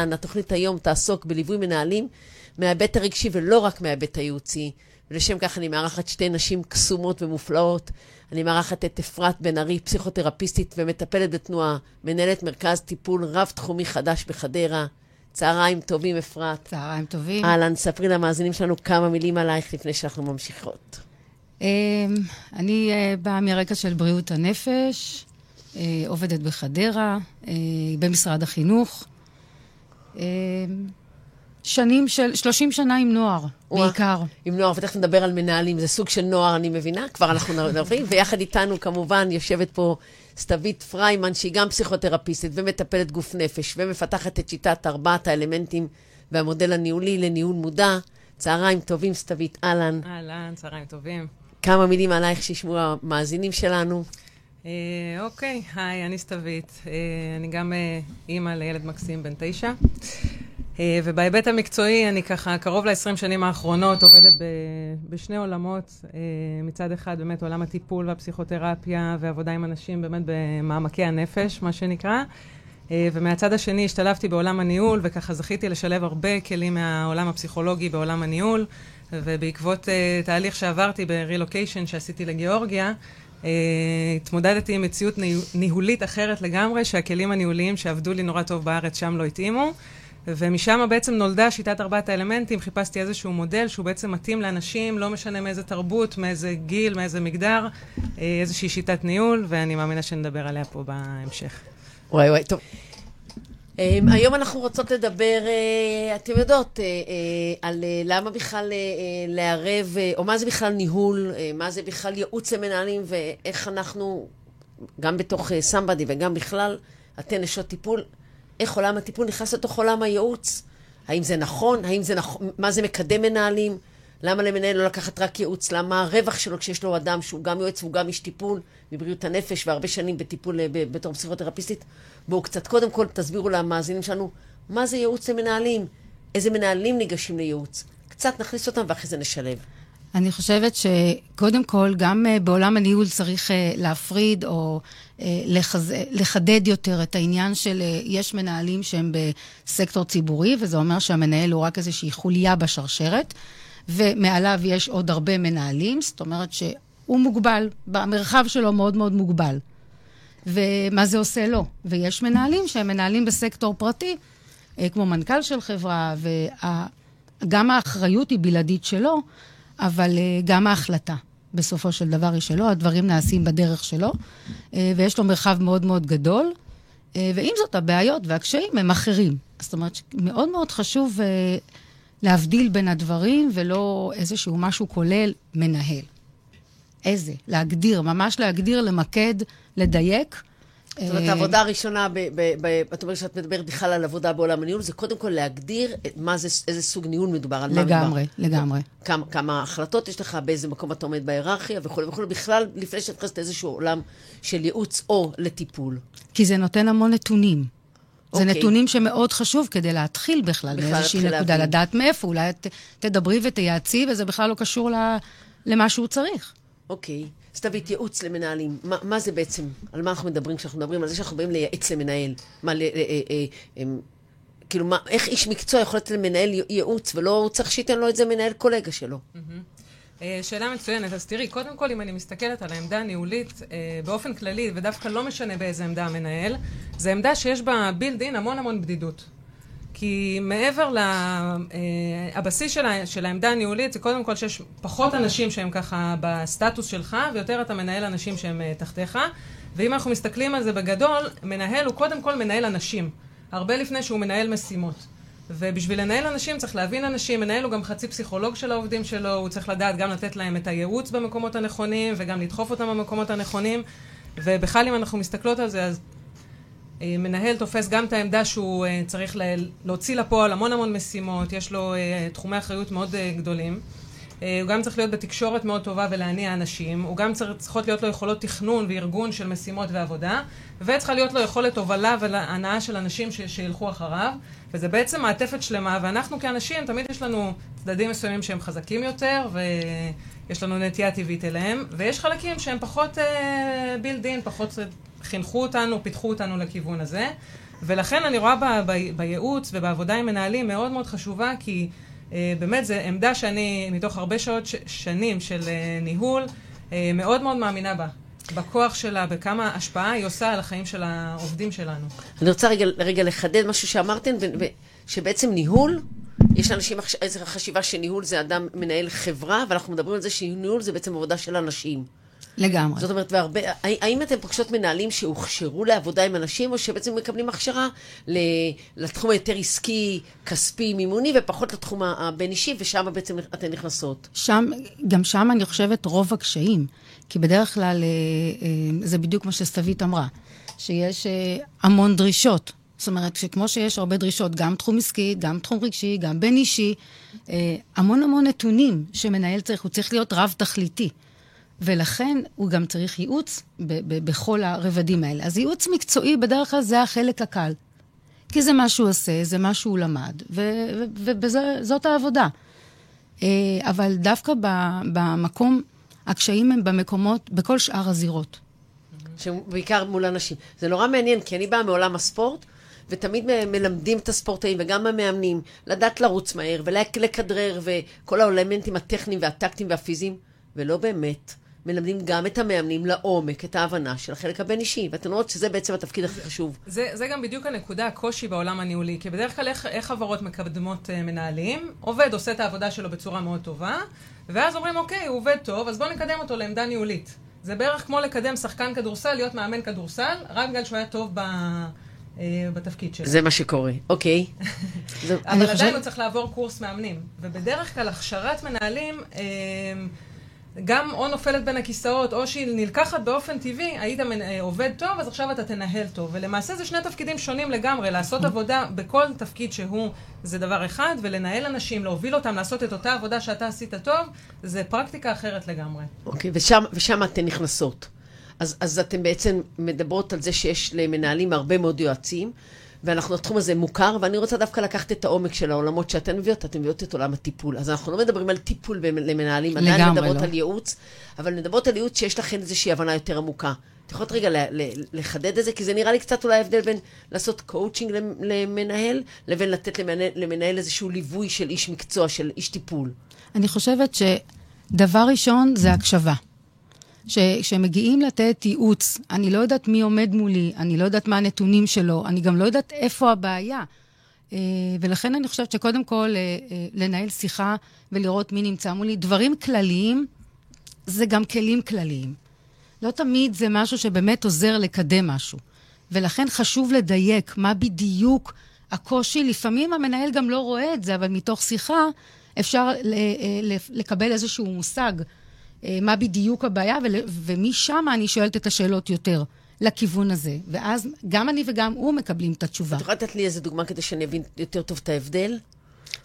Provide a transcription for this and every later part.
התוכנית היום תעסוק בליווי מנהלים מההיבט הרגשי ולא רק מההיבט הייעוצי. ולשם כך אני מארחת שתי נשים קסומות ומופלאות. אני מארחת את אפרת בן ארי, פסיכותרפיסטית ומטפלת בתנועה, מנהלת מרכז טיפול רב-תחומי חדש בחדרה. צהריים טובים, אפרת. צהריים טובים. אהלן, ספרי למאזינים שלנו כמה מילים עלייך לפני שאנחנו ממשיכות. אמ, אני אה, באה מרקע של בריאות הנפש, אה, עובדת בחדרה, אה, במשרד החינוך. אמ, שנים של, 30 שנה עם נוער, בעיקר. עם נוער, ותכף נדבר על מנהלים, זה סוג של נוער, אני מבינה, כבר אנחנו נבין, ויחד איתנו כמובן יושבת פה סתווית פריימן, שהיא גם פסיכותרפיסטית ומטפלת גוף נפש, ומפתחת את שיטת ארבעת האלמנטים והמודל הניהולי לניהול מודע. צהריים טובים, סתווית, אהלן. אהלן, צהריים טובים. כמה מילים עלייך שישמעו המאזינים שלנו. אה, אוקיי, היי, אני סתווית. אה, אני גם אה, אימא לילד מקסים בן תשע. ובהיבט המקצועי, אני ככה קרוב ל-20 שנים האחרונות עובדת ב, בשני עולמות. מצד אחד, באמת עולם הטיפול והפסיכותרפיה ועבודה עם אנשים באמת במעמקי הנפש, מה שנקרא. ומהצד השני השתלבתי בעולם הניהול, וככה זכיתי לשלב הרבה כלים מהעולם הפסיכולוגי בעולם הניהול. ובעקבות uh, תהליך שעברתי ברילוקיישן שעשיתי לגיאורגיה, uh, התמודדתי עם מציאות ניהולית אחרת לגמרי, שהכלים הניהוליים שעבדו לי נורא טוב בארץ שם לא התאימו. ומשם בעצם נולדה שיטת ארבעת האלמנטים, חיפשתי איזשהו מודל שהוא בעצם מתאים לאנשים, לא משנה מאיזה תרבות, מאיזה גיל, מאיזה מגדר, אה, איזושהי שיטת ניהול, ואני מאמינה שנדבר עליה פה בהמשך. וואי וואי, טוב. Um, היום אנחנו רוצות לדבר, uh, אתם יודעות, uh, uh, על למה בכלל לערב, או מה זה בכלל ניהול, מה זה בכלל ייעוץ למנהלים, ואיך אנחנו, גם בתוך סמבדי וגם בכלל, אתן נשות טיפול, איך עולם הטיפול נכנס לתוך עולם הייעוץ. האם זה נכון? האם זה נכון? מה זה מקדם מנהלים? למה למנהל לא לקחת רק ייעוץ? למה הרווח שלו כשיש לו אדם שהוא גם יועץ והוא גם איש טיפול מבריאות הנפש והרבה שנים בטיפול בתור פסיכותרפיסטית? בואו קצת קודם כל תסבירו למאזינים שלנו מה זה ייעוץ למנהלים, איזה מנהלים ניגשים לייעוץ. קצת נכניס אותם ואחרי זה נשלב. אני חושבת שקודם כל, גם uh, בעולם הניהול צריך uh, להפריד או לחז... לחדד יותר את העניין של יש מנהלים שהם בסקטור ציבורי, וזה אומר שהמנהל הוא רק איזושהי חוליה בשרשרת, ומעליו יש עוד הרבה מנהלים, זאת אומרת שהוא מוגבל, במרחב שלו מאוד מאוד מוגבל. ומה זה עושה לו? ויש מנהלים שהם מנהלים בסקטור פרטי, uh, כמו מנכ"ל של חברה, וגם האחריות היא בלעדית שלו. אבל uh, גם ההחלטה, בסופו של דבר, היא שלו, הדברים נעשים בדרך שלו, uh, ויש לו מרחב מאוד מאוד גדול, ועם זאת, הבעיות והקשיים הם אחרים. זאת אומרת, מאוד מאוד חשוב להבדיל בין הדברים, ולא איזשהו משהו כולל מנהל. איזה? להגדיר, ממש להגדיר, למקד, לדייק. זאת אומרת, העבודה הראשונה, את אומרת שאת מדברת בכלל על עבודה בעולם הניהול, זה קודם כל להגדיר מה זה, איזה סוג ניהול מדובר, על מה מדובר. לגמרי, לגמרי. כמה, כמה החלטות יש לך, באיזה מקום אתה עומד בהיררכיה וכולי וכולי, בכלל, לפני שאת נכנסת לאיזשהו עולם של ייעוץ או לטיפול. כי זה נותן המון נתונים. זה okay. אוקיי. נתונים שמאוד חשוב כדי להתחיל בכלל, בכלל מאיזושהי נקודה, להבין. לדעת מאיפה, אולי ת, תדברי ותייעצי, וזה בכלל לא קשור למה שהוא צריך. אוקיי. Okay. סתווית, ייעוץ למנהלים. מה, מה זה בעצם? על מה אנחנו מדברים כשאנחנו מדברים על זה שאנחנו באים לייעץ למנהל? מה, ל, אה, אה, אה, כאילו, מה, איך איש מקצוע יכול לתת למנהל ייעוץ, ולא צריך שייתן לו את זה מנהל קולגה שלו? Mm-hmm. שאלה מצוינת. אז תראי, קודם כל, אם אני מסתכלת על העמדה הניהולית אה, באופן כללי, ודווקא לא משנה באיזה עמדה המנהל, זו עמדה שיש בה בילד אין המון המון בדידות. כי מעבר לבסיס אה, של, של העמדה הניהולית זה קודם כל שיש פחות אנשים שהם ככה בסטטוס שלך ויותר אתה מנהל אנשים שהם אה, תחתיך ואם אנחנו מסתכלים על זה בגדול, מנהל הוא קודם כל מנהל אנשים הרבה לפני שהוא מנהל משימות ובשביל לנהל אנשים צריך להבין אנשים, מנהל הוא גם חצי פסיכולוג של העובדים שלו, הוא צריך לדעת גם לתת להם את הייעוץ במקומות הנכונים וגם לדחוף אותם במקומות הנכונים ובכלל אם אנחנו מסתכלות על זה אז אה, מנהל תופס גם את העמדה שהוא uh, צריך להוציא לפועל המון המון משימות, יש לו uh, תחומי אחריות מאוד גדולים. Uh, הוא גם צריך להיות בתקשורת מאוד טובה ולהניע אנשים, הוא גם צריך, צריכות להיות לו יכולות תכנון וארגון של משימות ועבודה, וצריכה להיות לו יכולת הובלה והנאה של אנשים ש- שילכו אחריו, וזה בעצם מעטפת שלמה, ואנחנו כאנשים, תמיד יש לנו צדדים מסוימים שהם חזקים יותר, ויש לנו נטייה טבעית אליהם, ויש חלקים שהם פחות בילד uh, אין, פחות חינכו אותנו, פיתחו אותנו לכיוון הזה. ולכן אני רואה ב, ב, בייעוץ ובעבודה עם מנהלים מאוד מאוד חשובה, כי אה, באמת זו עמדה שאני, מתוך הרבה שעות ש, שנים של אה, ניהול, אה, מאוד מאוד מאמינה בה. בכוח שלה, בכמה השפעה היא עושה על החיים של העובדים שלנו. אני רוצה רגע, רגע לחדד משהו שאמרתם, שבעצם ניהול, יש לאנשים איזו חשיבה שניהול זה אדם מנהל חברה, ואנחנו מדברים על זה שניהול זה בעצם עבודה של אנשים. לגמרי. זאת אומרת, והרבה, האם אתם פוגשות מנהלים שהוכשרו לעבודה עם אנשים, או שבעצם מקבלים הכשרה ל- לתחום היותר עסקי, כספי, מימוני, ופחות לתחום הבין-אישי, ושם בעצם אתן נכנסות? שם, גם שם אני חושבת רוב הקשיים. כי בדרך כלל, אה, אה, זה בדיוק מה שסתווית אמרה, שיש אה, המון דרישות. זאת אומרת, שכמו שיש הרבה דרישות, גם תחום עסקי, גם תחום רגשי, גם בין אישי, המון המון נתונים שמנהל צריך, הוא צריך להיות רב-תכליתי. ולכן הוא גם צריך ייעוץ ב- ב- בכל הרבדים האלה. אז ייעוץ מקצועי בדרך כלל זה החלק הקל. כי זה מה שהוא עושה, זה מה שהוא למד, וזאת העבודה. אבל דווקא במקום... הקשיים הם במקומות, בכל שאר הזירות. שבעיקר מול אנשים. זה נורא מעניין, כי אני באה מעולם הספורט, ותמיד מלמדים את הספורטאים וגם המאמנים לדעת לרוץ מהר ולכדרר וכל האלמנטים הטכניים והטקטיים והפיזיים, ולא באמת. מלמדים גם את המאמנים לעומק, את ההבנה של החלק הבין-אישי. ואתן רואות שזה בעצם התפקיד הכי חשוב. זה, זה גם בדיוק הנקודה, הקושי בעולם הניהולי. כי בדרך כלל איך, איך חברות מקדמות uh, מנהלים? עובד עושה את העבודה שלו בצורה מאוד טובה, ואז אומרים, אוקיי, הוא עובד טוב, אז בואו נקדם אותו לעמדה ניהולית. זה בערך כמו לקדם שחקן כדורסל, להיות מאמן כדורסל, רק בגלל שהוא היה טוב ב... אה, בתפקיד שלו. זה מה שקורה, אוקיי. אבל עדיין הוא צריך לעבור קורס מאמנים. ובדרך כלל הכשרת מנהלים... גם או נופלת בין הכיסאות, או שהיא נלקחת באופן טבעי, היית אה, עובד טוב, אז עכשיו אתה תנהל טוב. ולמעשה זה שני תפקידים שונים לגמרי. לעשות עבודה בכל תפקיד שהוא, זה דבר אחד, ולנהל אנשים, להוביל אותם, לעשות את אותה עבודה שאתה עשית טוב, זה פרקטיקה אחרת לגמרי. אוקיי, ושם, ושם אתן נכנסות. אז, אז אתן בעצם מדברות על זה שיש למנהלים הרבה מאוד יועצים, ואנחנו, התחום הזה מוכר, ואני רוצה דווקא לקחת את העומק של העולמות שאתן מביאות, אתן מביאות את עולם הטיפול. אז אנחנו לא מדברים על טיפול למנהלים, עדיין מדברות לא. על ייעוץ, אבל מדברות על ייעוץ שיש לכן איזושהי הבנה יותר עמוקה. את יכולת רגע לחדד את זה? כי זה נראה לי קצת אולי הבדל בין לעשות קואוצ'ינג למנהל, לבין לתת למנהל, למנהל איזשהו ליווי של איש מקצוע, של איש טיפול. אני חושבת שדבר ראשון זה הקשבה. שכשמגיעים לתת ייעוץ, אני לא יודעת מי עומד מולי, אני לא יודעת מה הנתונים שלו, אני גם לא יודעת איפה הבעיה. אה, ולכן אני חושבת שקודם כל אה, אה, לנהל שיחה ולראות מי נמצא מולי. דברים כלליים זה גם כלים כלליים. לא תמיד זה משהו שבאמת עוזר לקדם משהו. ולכן חשוב לדייק מה בדיוק הקושי. לפעמים המנהל גם לא רואה את זה, אבל מתוך שיחה אפשר לקבל איזשהו מושג מה בדיוק הבעיה, ומשם אני שואלת את השאלות יותר. לכיוון הזה. ואז גם אני וגם הוא מקבלים את התשובה. את יכולה לתת לי איזה דוגמה כדי שאני אבין יותר טוב את ההבדל?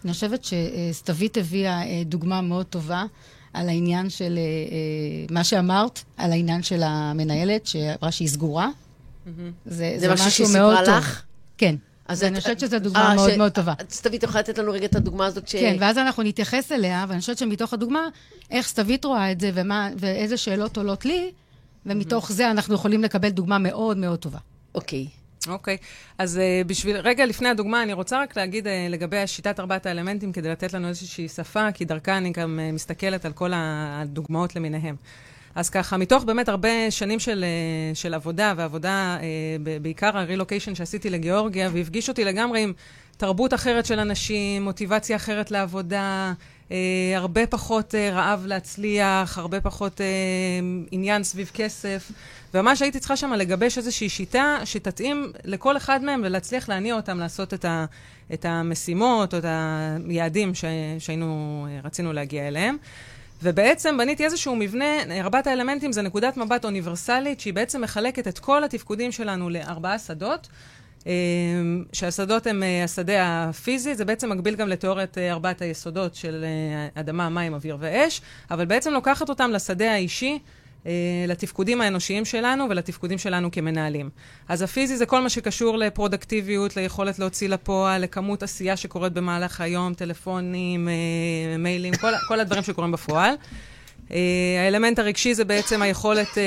אני חושבת שסתווית הביאה אה, דוגמה מאוד טובה על העניין של אה, מה שאמרת, על העניין של המנהלת, שאמרה שהיא סגורה. Mm-hmm. זה, זה משהו שהיא סיפרה לך? כן. אז אני חושבת שזו דוגמה אה, מאוד מאוד טובה. סתווית, יכולה לתת לנו רגע את הדוגמה הזאת ש... כן, ואז אנחנו נתייחס אליה, ואני חושבת שמתוך הדוגמה, איך סתווית רואה את זה, ומה, ואיזה שאלות עולות לי, ומתוך זה אנחנו יכולים לקבל דוגמה מאוד מאוד טובה. אוקיי. אוקיי, אז uh, בשביל, רגע לפני הדוגמה, אני רוצה רק להגיד uh, לגבי שיטת ארבעת האלמנטים, כדי לתת לנו איזושהי שפה, כי דרכה אני גם uh, מסתכלת על כל הדוגמאות למיניהם. אז ככה, מתוך באמת הרבה שנים של, אה, של עבודה, ועבודה, אה, בעיקר הרילוקיישן שעשיתי לגיאורגיה, והפגיש אותי לגמרי עם תרבות אחרת של אנשים, מוטיבציה אחרת לעבודה, אה, הרבה פחות רעב להצליח, הרבה פחות עניין סביב כסף. וממש הייתי צריכה שם לגבש איזושהי שיטה שתתאים לכל אחד מהם ולהצליח להניע אותם לעשות את, ה, את המשימות או את היעדים ש, שהיינו, רצינו להגיע אליהם. ובעצם בניתי איזשהו מבנה, ארבעת האלמנטים זה נקודת מבט אוניברסלית, שהיא בעצם מחלקת את כל התפקודים שלנו לארבעה שדות. אה, שהשדות הם אה, השדה הפיזי, זה בעצם מקביל גם לתיאוריית אה, ארבעת היסודות של אדמה, מים, אוויר ואש, אבל בעצם לוקחת אותם לשדה האישי, לתפקודים האנושיים שלנו ולתפקודים שלנו כמנהלים. אז הפיזי זה כל מה שקשור לפרודקטיביות, ליכולת להוציא לפועל, לכמות עשייה שקורית במהלך היום, טלפונים, אה, מיילים, כל, כל הדברים שקורים בפועל. אה, האלמנט הרגשי זה בעצם היכולת אה,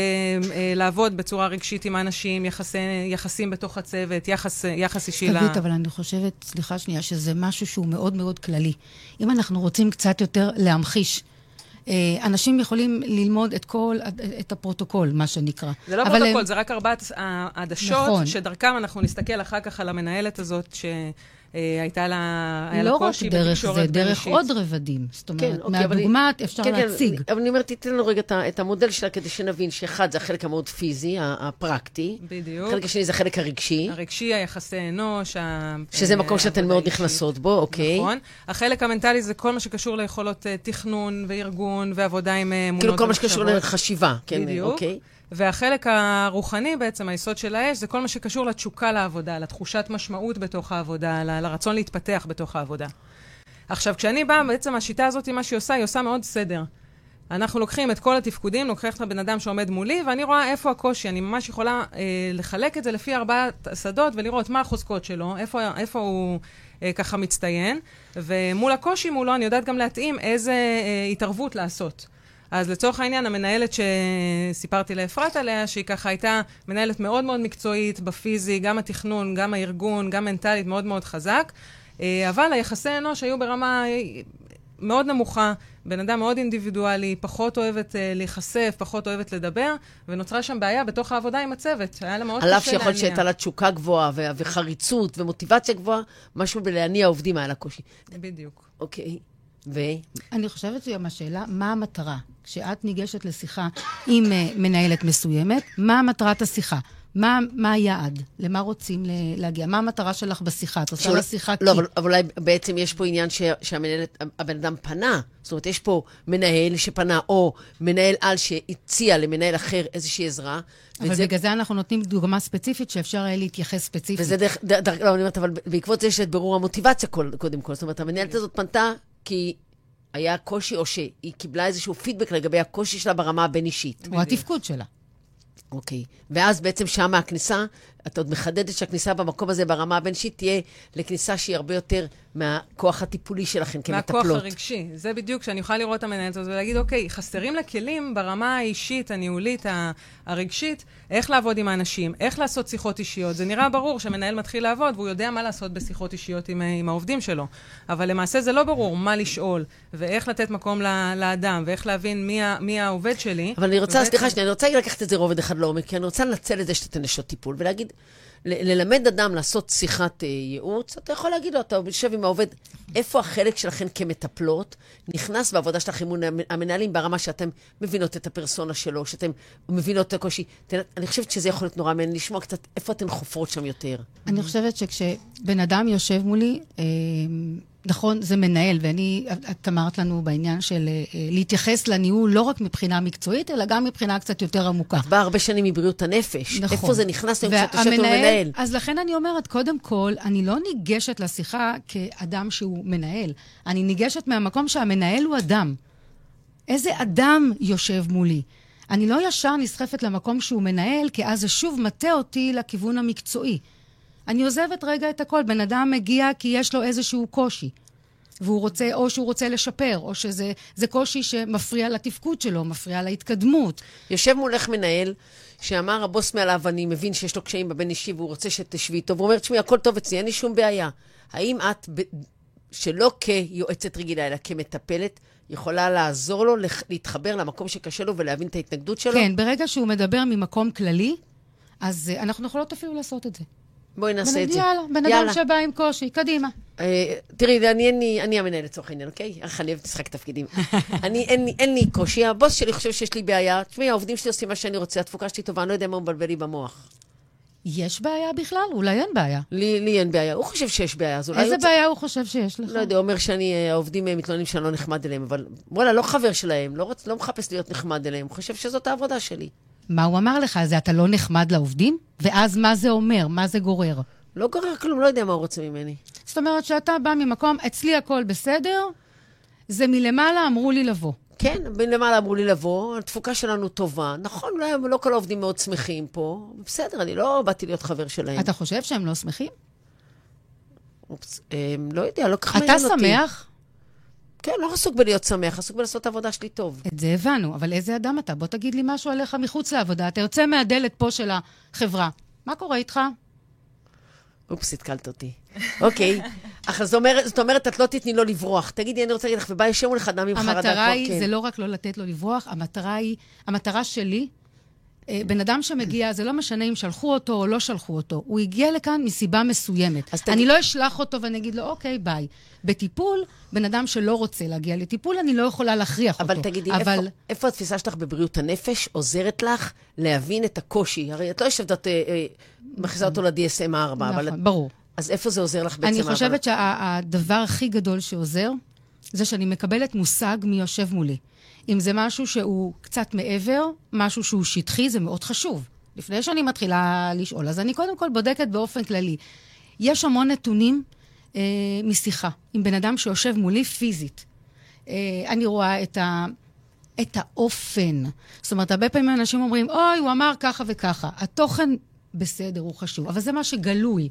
אה, לעבוד בצורה רגשית עם האנשים, יחסי, יחסים בתוך הצוות, יחס, יחס אישי ל... תגיד, אבל אני חושבת, סליחה שנייה, שזה משהו שהוא מאוד מאוד כללי. אם אנחנו רוצים קצת יותר להמחיש, אה, אנשים יכולים ללמוד את כל, את הפרוטוקול, מה שנקרא. זה לא פרוטוקול, הם- זה רק ארבעת העדשות, נכון. שדרכם אנחנו נסתכל אחר כך על המנהלת הזאת, שהייתה לה, היה לה לא רק קושי דרך בתקשורת זה, דרך בין-אישית. עוד רבדים. זאת אומרת, כן, אוקיי, אבל מהדוגמה אני- אפשר כן, כן, להציג. אני- אבל אני אומרת, תיתן לנו רגע את את המודל שלה כדי שנבין שאחד זה החלק המאוד פיזי, הפרקטי. בדיוק. החלק השני זה החלק הרגשי, הרגשי, היחסי אנוש, ה- שזה אה, מקום שאתן מאוד. נכנסות בו, אוקיי? נכון. החלק המנטלי זה כל מה שקשור ליכולות אה, תכנון וארגון ועבודה עם אה, אמונות כאילו כל מה שקשור. לחשיבה, כן, בדיוק. אוקיי? והחלק הרוחני בעצם, היסוד של האש, זה כל מה שקשור לתשוקה לעבודה, לתחושת משמעות בתוך העבודה, ל- לרצון להתפתח בתוך העבודה. עכשיו, כשאני באה, בעצם השיטה הזאת, מה שהיא עושה, היא עושה מאוד סדר. אנחנו לוקחים את כל התפקודים, לוקחים את הבן אדם שעומד מולי, ואני רואה איפה הקושי. אני ממש יכולה אה, לחלק את זה לפי ארבעת שדות ולראות מה החוזקות שלו, איפה, איפה הוא אה, ככה מצטיין, ומול הקושי מולו אני יודעת גם להתאים איזה אה, התערבות לעשות. אז לצורך העניין, המנהלת שסיפרתי לאפרת עליה, שהיא ככה הייתה מנהלת מאוד מאוד מקצועית בפיזי, גם התכנון, גם הארגון, גם מנטלית, מאוד מאוד חזק, אה, אבל היחסי אנוש היו ברמה מאוד נמוכה, בן אדם מאוד אינדיבידואלי, פחות אוהבת אה, להיחשף, פחות אוהבת לדבר, ונוצרה שם בעיה בתוך העבודה עם הצוות. היה לה מאוד קשה על להניע. אף שיכול להיות שהייתה לה תשוקה גבוהה ו- וחריצות ומוטיבציה גבוהה, משהו בלהניע עובדים היה לה קושי. בדיוק. אוקיי, ו... אני חושבת שגם השאלה, מה המטרה? כשאת ניגשת לשיחה עם אה, מנהלת מסוימת, מה מטרת השיחה? מה, מה היעד? למה רוצים להגיע? מה המטרה שלך בשיחה? את עושה שאול- לה שיחה כי... לא, אבל, אבל אולי בעצם יש פה עניין ש, שהמנהלת, הבן אדם פנה. זאת אומרת, יש פה מנהל שפנה, או מנהל על שהציע למנהל אחר איזושהי עזרה. אבל וזה, בגלל זה אנחנו נותנים דוגמה ספציפית שאפשר היה להתייחס ספציפית. וזה דרך, דרך, דרך, לא, אני אומרת, אבל בעקבות זה יש את בירור המוטיבציה כל, קודם כל. זאת אומרת, המנהלת הזאת פנתה כי היה קושי, או שהיא קיבלה איזשהו פידבק לגבי הקושי שלה ברמה הבין-אישית. או התפקוד שלה. אוקיי. ואז בעצם שם הכניסה, את עוד מחדדת שהכניסה במקום הזה ברמה הבין-אישית תהיה לכניסה שהיא הרבה יותר מהכוח הטיפולי שלכם כמטפלות. מהכוח הרגשי. זה בדיוק, שאני יכולה לראות את המנהלת הזאת ולהגיד, אוקיי, חסרים לה כלים ברמה האישית, הניהולית, הרגשית, איך לעבוד עם האנשים, איך לעשות שיחות אישיות. זה נראה ברור שהמנהל מתחיל לעבוד והוא יודע מה לעשות בשיחות אישיות עם, עם העובדים שלו. אבל למעשה זה לא ברור מה לשאול, ואיך לתת מקום ל- לאדם, ואיך להבין מי, ה- מי העובד שלי. אבל אני רוצה, ובעצם- סליחה שנייה, אני רוצה לקחת את זה רובד אחד לעומק, כי אני רוצה לנצל את זה שאתה נשות טיפול, ולהגיד, ללמד אדם לעשות שיחת אה, ייעוץ, אתה יכול להגיד לו, אתה יושב עם העובד, איפה החלק שלכם כמטפלות נכנס בעבודה מול המ- המנהלים ברמה שאתם מבינות את הפרסונה שלו, שאתם מבינות את הקושי. אני חושבת שזה יכול להיות נורא מעניין לשמוע קצת איפה אתן חופרות שם יותר. אני חושבת שכשבן אדם יושב מולי, אה, נכון, זה מנהל, ואני, את אמרת לנו בעניין של אה, להתייחס לניהול לא רק מבחינה מקצועית, אלא גם מבחינה קצת יותר עמוקה. בא הרבה שנים מבריאות הנפש. נכון. איפה זה נכנס היום כשאת יושבת עם והמנהל- מנהל? אז לכן אני אומרת, קודם כל, אני לא ניגשת לשיחה כאדם שהוא מנהל. אני ניגשת מהמקום שהמנהל הוא אדם. איזה אדם יושב מולי? אני לא ישר נסחפת למקום שהוא מנהל, כי אז זה שוב מטה אותי לכיוון המקצועי. אני עוזבת רגע את הכל. בן אדם מגיע כי יש לו איזשהו קושי. והוא רוצה, או שהוא רוצה לשפר, או שזה זה קושי שמפריע לתפקוד שלו, מפריע להתקדמות. יושב מולך מנהל שאמר, הבוס מעליו, אני מבין שיש לו קשיים בבין אישי והוא רוצה שתשבי איתו, והוא אומר, תשמעי, הכל טוב אצלי, אין לי שום בעיה. האם את. שלא כיועצת רגילה, אלא כמטפלת, יכולה לעזור לו. להתחבר למקום שקשה לו ולהבין את ההתנגדות שלו? כן, ברגע שהוא מדבר ממקום כללי, אז uh, אנחנו יכולות אפילו לעשות את זה. בואי נעשה את זה. יאללה, בן אדם. שבא עם קושי, קדימה. אה, תראי, אני, אין לי, אני המנהל לצורך העניין, אוקיי? איך אני אוהבת לשחק תפקידים. אני, אין, לי, קושי, הבוס שלי חושב שיש לי בעיה. תשמעי, העובדים שלי עושים מה שאני רוצה, התפוקה שלי טובה, אני לא יודע מה הוא מבלבל לי במוח. יש בעיה בכלל? אולי אין בעיה. לי, לי אין בעיה. הוא חושב שיש בעיה, אז אולי איזה צ- בעיה הוא חושב שיש לך? לא יודע, הוא אומר שאני, אה, העובדים אה, מתלוננים שאני לא נחמד אליהם, אבל וואלה, לא חבר שלהם, לא, רוצ, לא מחפש להיות נחמד אליהם, הוא חושב שזאת העבודה שלי. מה הוא אמר לך? זה אתה לא נחמד לעובדים? ואז מה זה אומר? מה זה גורר? לא גורר כלום, לא יודע מה הוא רוצה ממני. זאת אומרת שאתה בא ממקום, אצלי הכל בסדר, זה מלמעלה אמרו לי לבוא. כן, מלמעלה אמרו לי לבוא, התפוקה שלנו טובה. נכון, אולי לא כל העובדים מאוד שמחים פה, בסדר, אני לא באתי להיות חבר שלהם. אתה חושב שהם לא שמחים? אופס, אה, לא יודע, לא אתה מעניין אותי. שמח? כן, לא עסוק בלהיות שמח, עסוק בלעשות את העבודה שלי טוב. את זה הבנו, אבל איזה אדם אתה? בוא תגיד לי משהו עליך מחוץ לעבודה. אתה יוצא מהדלת פה של החברה. מה קורה איתך? אופס, התקלת אותי. אוקיי. אך זאת אומרת, זאת אומרת, את לא תתני לו לברוח. תגידי, אני רוצה להגיד לך, ובא ישמו לך אדם עם חרדה כן. המטרה היא, זה לא רק לא לתת לו לברוח, המטרה היא, המטרה שלי, בן אדם שמגיע, זה לא משנה אם שלחו אותו או לא שלחו אותו, הוא הגיע לכאן מסיבה מסוימת. אז תגיד- אני לא אשלח אותו ואני אגיד לו, אוקיי, ביי. בטיפול, בן אדם שלא רוצה להגיע לטיפול, אני לא יכולה להכריח אבל אותו. תגידי, אבל... איפה, איפה התפיסה שלך בבריאות הנפש עוזרת לך להבין את הקושי? הרי את לא יושבת, את אה, אה, מכניסה אותו ל-DSM 4, אבל... נכון, ברור. אז איפה זה עוזר לך בעצם? אני? חושבת שהדבר הכי גדול שעוזר, זה שאני מקבלת מושג מי יושב מולי. אם זה משהו שהוא קצת מעבר, משהו שהוא שטחי, זה מאוד חשוב. לפני שאני מתחילה לשאול, אז אני קודם כל בודקת באופן כללי. יש המון נתונים אה, משיחה עם בן אדם שיושב מולי פיזית. אה, אני רואה את, ה, את האופן. זאת אומרת, הרבה פעמים אנשים אומרים, אוי, הוא אמר ככה וככה. התוכן בסדר, הוא חשוב, אבל זה מה שגלוי.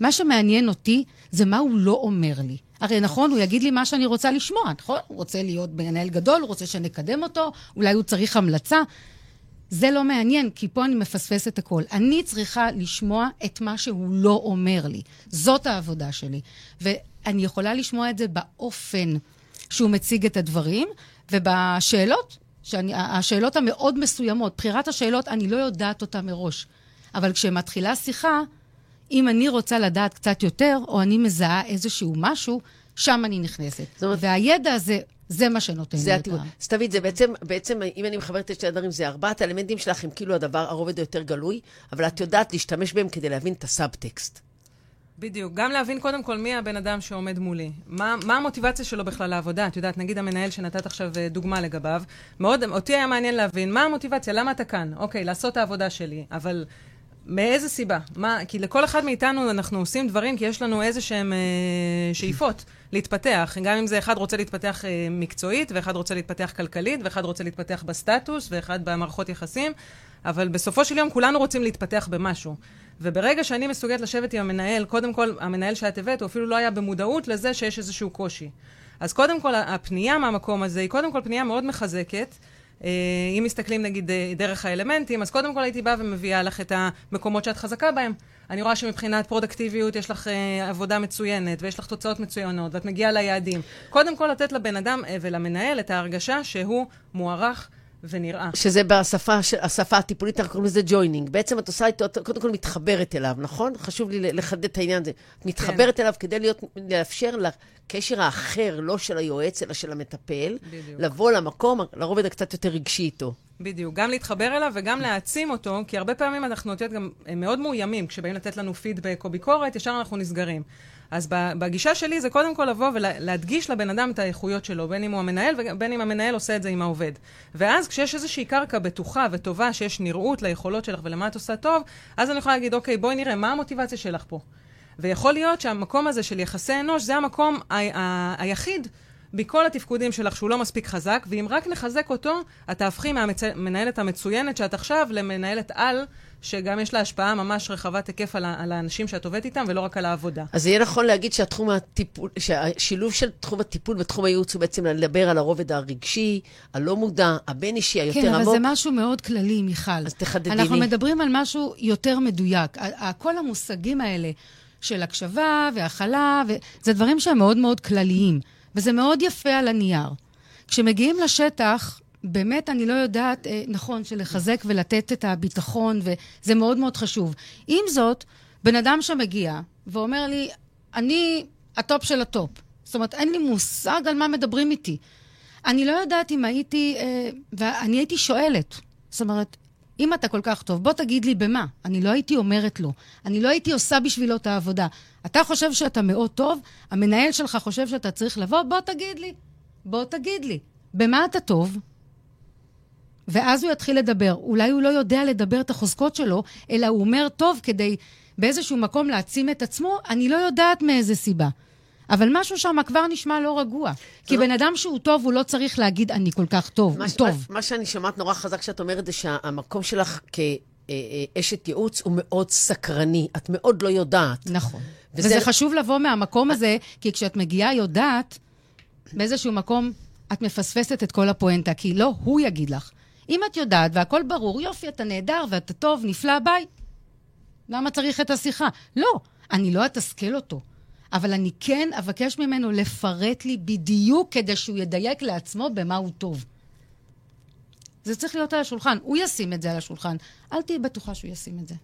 מה שמעניין אותי זה מה הוא לא אומר לי. הרי נכון, הוא יגיד לי מה שאני רוצה לשמוע, נכון? הוא רוצה להיות מנהל גדול, הוא רוצה שנקדם אותו, אולי הוא צריך המלצה. זה לא מעניין, כי פה אני מפספסת הכל. אני צריכה לשמוע את מה שהוא לא אומר לי. זאת העבודה שלי. ואני יכולה לשמוע את זה באופן שהוא מציג את הדברים, ובשאלות, שאני, השאלות המאוד מסוימות, בחירת השאלות, אני לא יודעת אותה מראש. אבל כשמתחילה שיחה, אם אני רוצה לדעת קצת יותר, או אני מזהה איזשהו משהו, שם אני נכנסת. זאת אומרת- והידע הזה, זה מה שנותן זה לי את הטיעון. ה... אז תביאי, זה בעצם, בעצם, אם אני מחברת את שני הדברים, זה ארבעת האלמנטים שלך הם כאילו הדבר, הרובד היותר גלוי, אבל את יודעת להשתמש בהם כדי להבין את הסאבטקסט. בדיוק. גם להבין קודם כל מי הבן אדם שעומד מולי. מה, מה המוטיבציה שלו בכלל לעבודה? את יודעת, נגיד המנהל שנתת עכשיו אה, דוגמה לגביו, מאוד, אותי היה מעניין להבין מה המוטיבציה, למה אתה כאן? אוקיי, לעשות את העבודה שלי, אבל מאיזה סיבה? מה, כי לכל אחד מאיתנו אנחנו עושים דברים כי יש לנו איזה שהם אה, שאיפות להתפתח. גם אם זה אחד רוצה להתפתח אה, מקצועית, ואחד רוצה להתפתח כלכלית, ואחד רוצה להתפתח בסטטוס, ואחד במערכות יחסים, אבל בסופו של יום כולנו רוצים להתפתח במשהו. וברגע שאני מסוגלת לשבת עם המנהל, קודם כל, המנהל שאת הבאת, הוא אפילו לא היה במודעות לזה שיש איזשהו קושי. אז קודם כל, הפנייה מהמקום הזה היא קודם כל פנייה מאוד מחזקת. אה, אם מסתכלים נגיד אה, דרך האלמנטים, אז קודם כל הייתי באה ומביאה לך את המקומות שאת חזקה בהם. אני רואה שמבחינת פרודקטיביות יש לך אה, עבודה מצוינת, ויש לך תוצאות מצוינות, ואת מגיעה ליעדים. קודם כל לתת לבן אדם ולמנהל את ההרגשה שהוא מוערך ונראה. שזה בשפה, ש- השפה הטיפולית, אנחנו קוראים לזה joining. בעצם את עושה איתו, את קודם כל מתחברת אליו, נכון? חשוב לי לחדד את העניין הזה. את מתחברת אליו כדי להיות, לאפשר לקשר האחר, לא של היועץ, אלא של המטפל, בדיוק. לבוא למקום, לרובד הקצת יותר רגשי איתו. בדיוק, גם להתחבר אליו וגם להעצים אותו, כי הרבה פעמים אנחנו, את יודעת, גם מאוד מאוימים. כשבאים לתת לנו פידבק או ביקורת, ישר אנחנו נסגרים. אז בגישה שלי זה קודם כל לבוא ולהדגיש לבן אדם את האיכויות שלו, בין אם הוא המנהל ובין אם המנהל עושה את זה עם העובד. ואז כשיש איזושהי קרקע בטוחה וטובה, שיש נראות ליכולות שלך ולמה את עושה טוב, אז אני יכולה להגיד, אוקיי, בואי נראה, מה המוטיבציה שלך פה? ויכול להיות שהמקום הזה של יחסי אנוש זה המקום ה- ה- היחיד מכל התפקודים שלך שהוא לא מספיק חזק, ואם רק נחזק אותו, את תהפכי מהמנהלת המצוינת שאת עכשיו למנהלת על, שגם יש לה השפעה ממש רחבת היקף על, על האנשים שאת עובדת איתם, ולא רק על העבודה. אז יהיה נכון להגיד שהתחום הטיפול, שהשילוב של תחום הטיפול ותחום הייעוץ הוא בעצם לדבר על הרובד הרגשי, הלא מודע, הבין-אישי, היותר כן, עמוק. אבל זה משהו מאוד כללי, מיכל. אז תחדדי אנחנו לי. מדברים על משהו יותר מדויק. כל המושגים האלה של הקשבה והכלה, ו- זה דברים שהם מאוד מאוד כלליים, וזה מאוד יפה על הנייר. כשמגיעים לשטח, באמת אני לא יודעת, אה, נכון, שלחזק ולתת את הביטחון, וזה מאוד מאוד חשוב. עם זאת, בן אדם שמגיע ואומר לי, אני הטופ של הטופ. זאת אומרת, אין לי מושג על מה מדברים איתי. אני לא יודעת אם הייתי, אה, ואני הייתי שואלת. זאת אומרת, אם אתה כל כך טוב, בוא תגיד לי במה. אני לא הייתי אומרת לו. אני לא הייתי עושה בשבילו את העבודה. אתה חושב שאתה מאוד טוב, המנהל שלך חושב שאתה צריך לבוא, בוא תגיד לי. בוא תגיד לי. במה אתה טוב? ואז הוא יתחיל לדבר. אולי הוא לא יודע לדבר את החוזקות שלו, אלא הוא אומר, טוב, כדי באיזשהו מקום להעצים את עצמו, אני לא יודעת מאיזה סיבה. אבל משהו שם כבר נשמע לא רגוע. כי לא- בן אדם שהוא טוב, הוא לא צריך להגיד, אני כל כך טוב, הוא טוב. מה, שאני שומעת נורא חזק שאת אומרת זה שהמקום שלך כאשת ייעוץ הוא מאוד סקרני. את מאוד לא יודעת. נכון. וזה- וזה חשוב לבוא מהמקום הזה, כי כשאת מגיעה יודעת, באיזשהו מקום את מפספסת את כל הפואנטה, כי לא הוא יגיד לך. אם את יודעת והכל ברור, יופי, אתה נהדר ואתה טוב, נפלא, ביי. למה צריך את השיחה? לא, אני לא אתסכל אותו, אבל אני כן אבקש ממנו לפרט לי בדיוק כדי שהוא ידייק לעצמו במה הוא טוב. זה צריך להיות על השולחן. הוא ישים את זה על השולחן. אל תהיי בטוחה שהוא ישים את זה.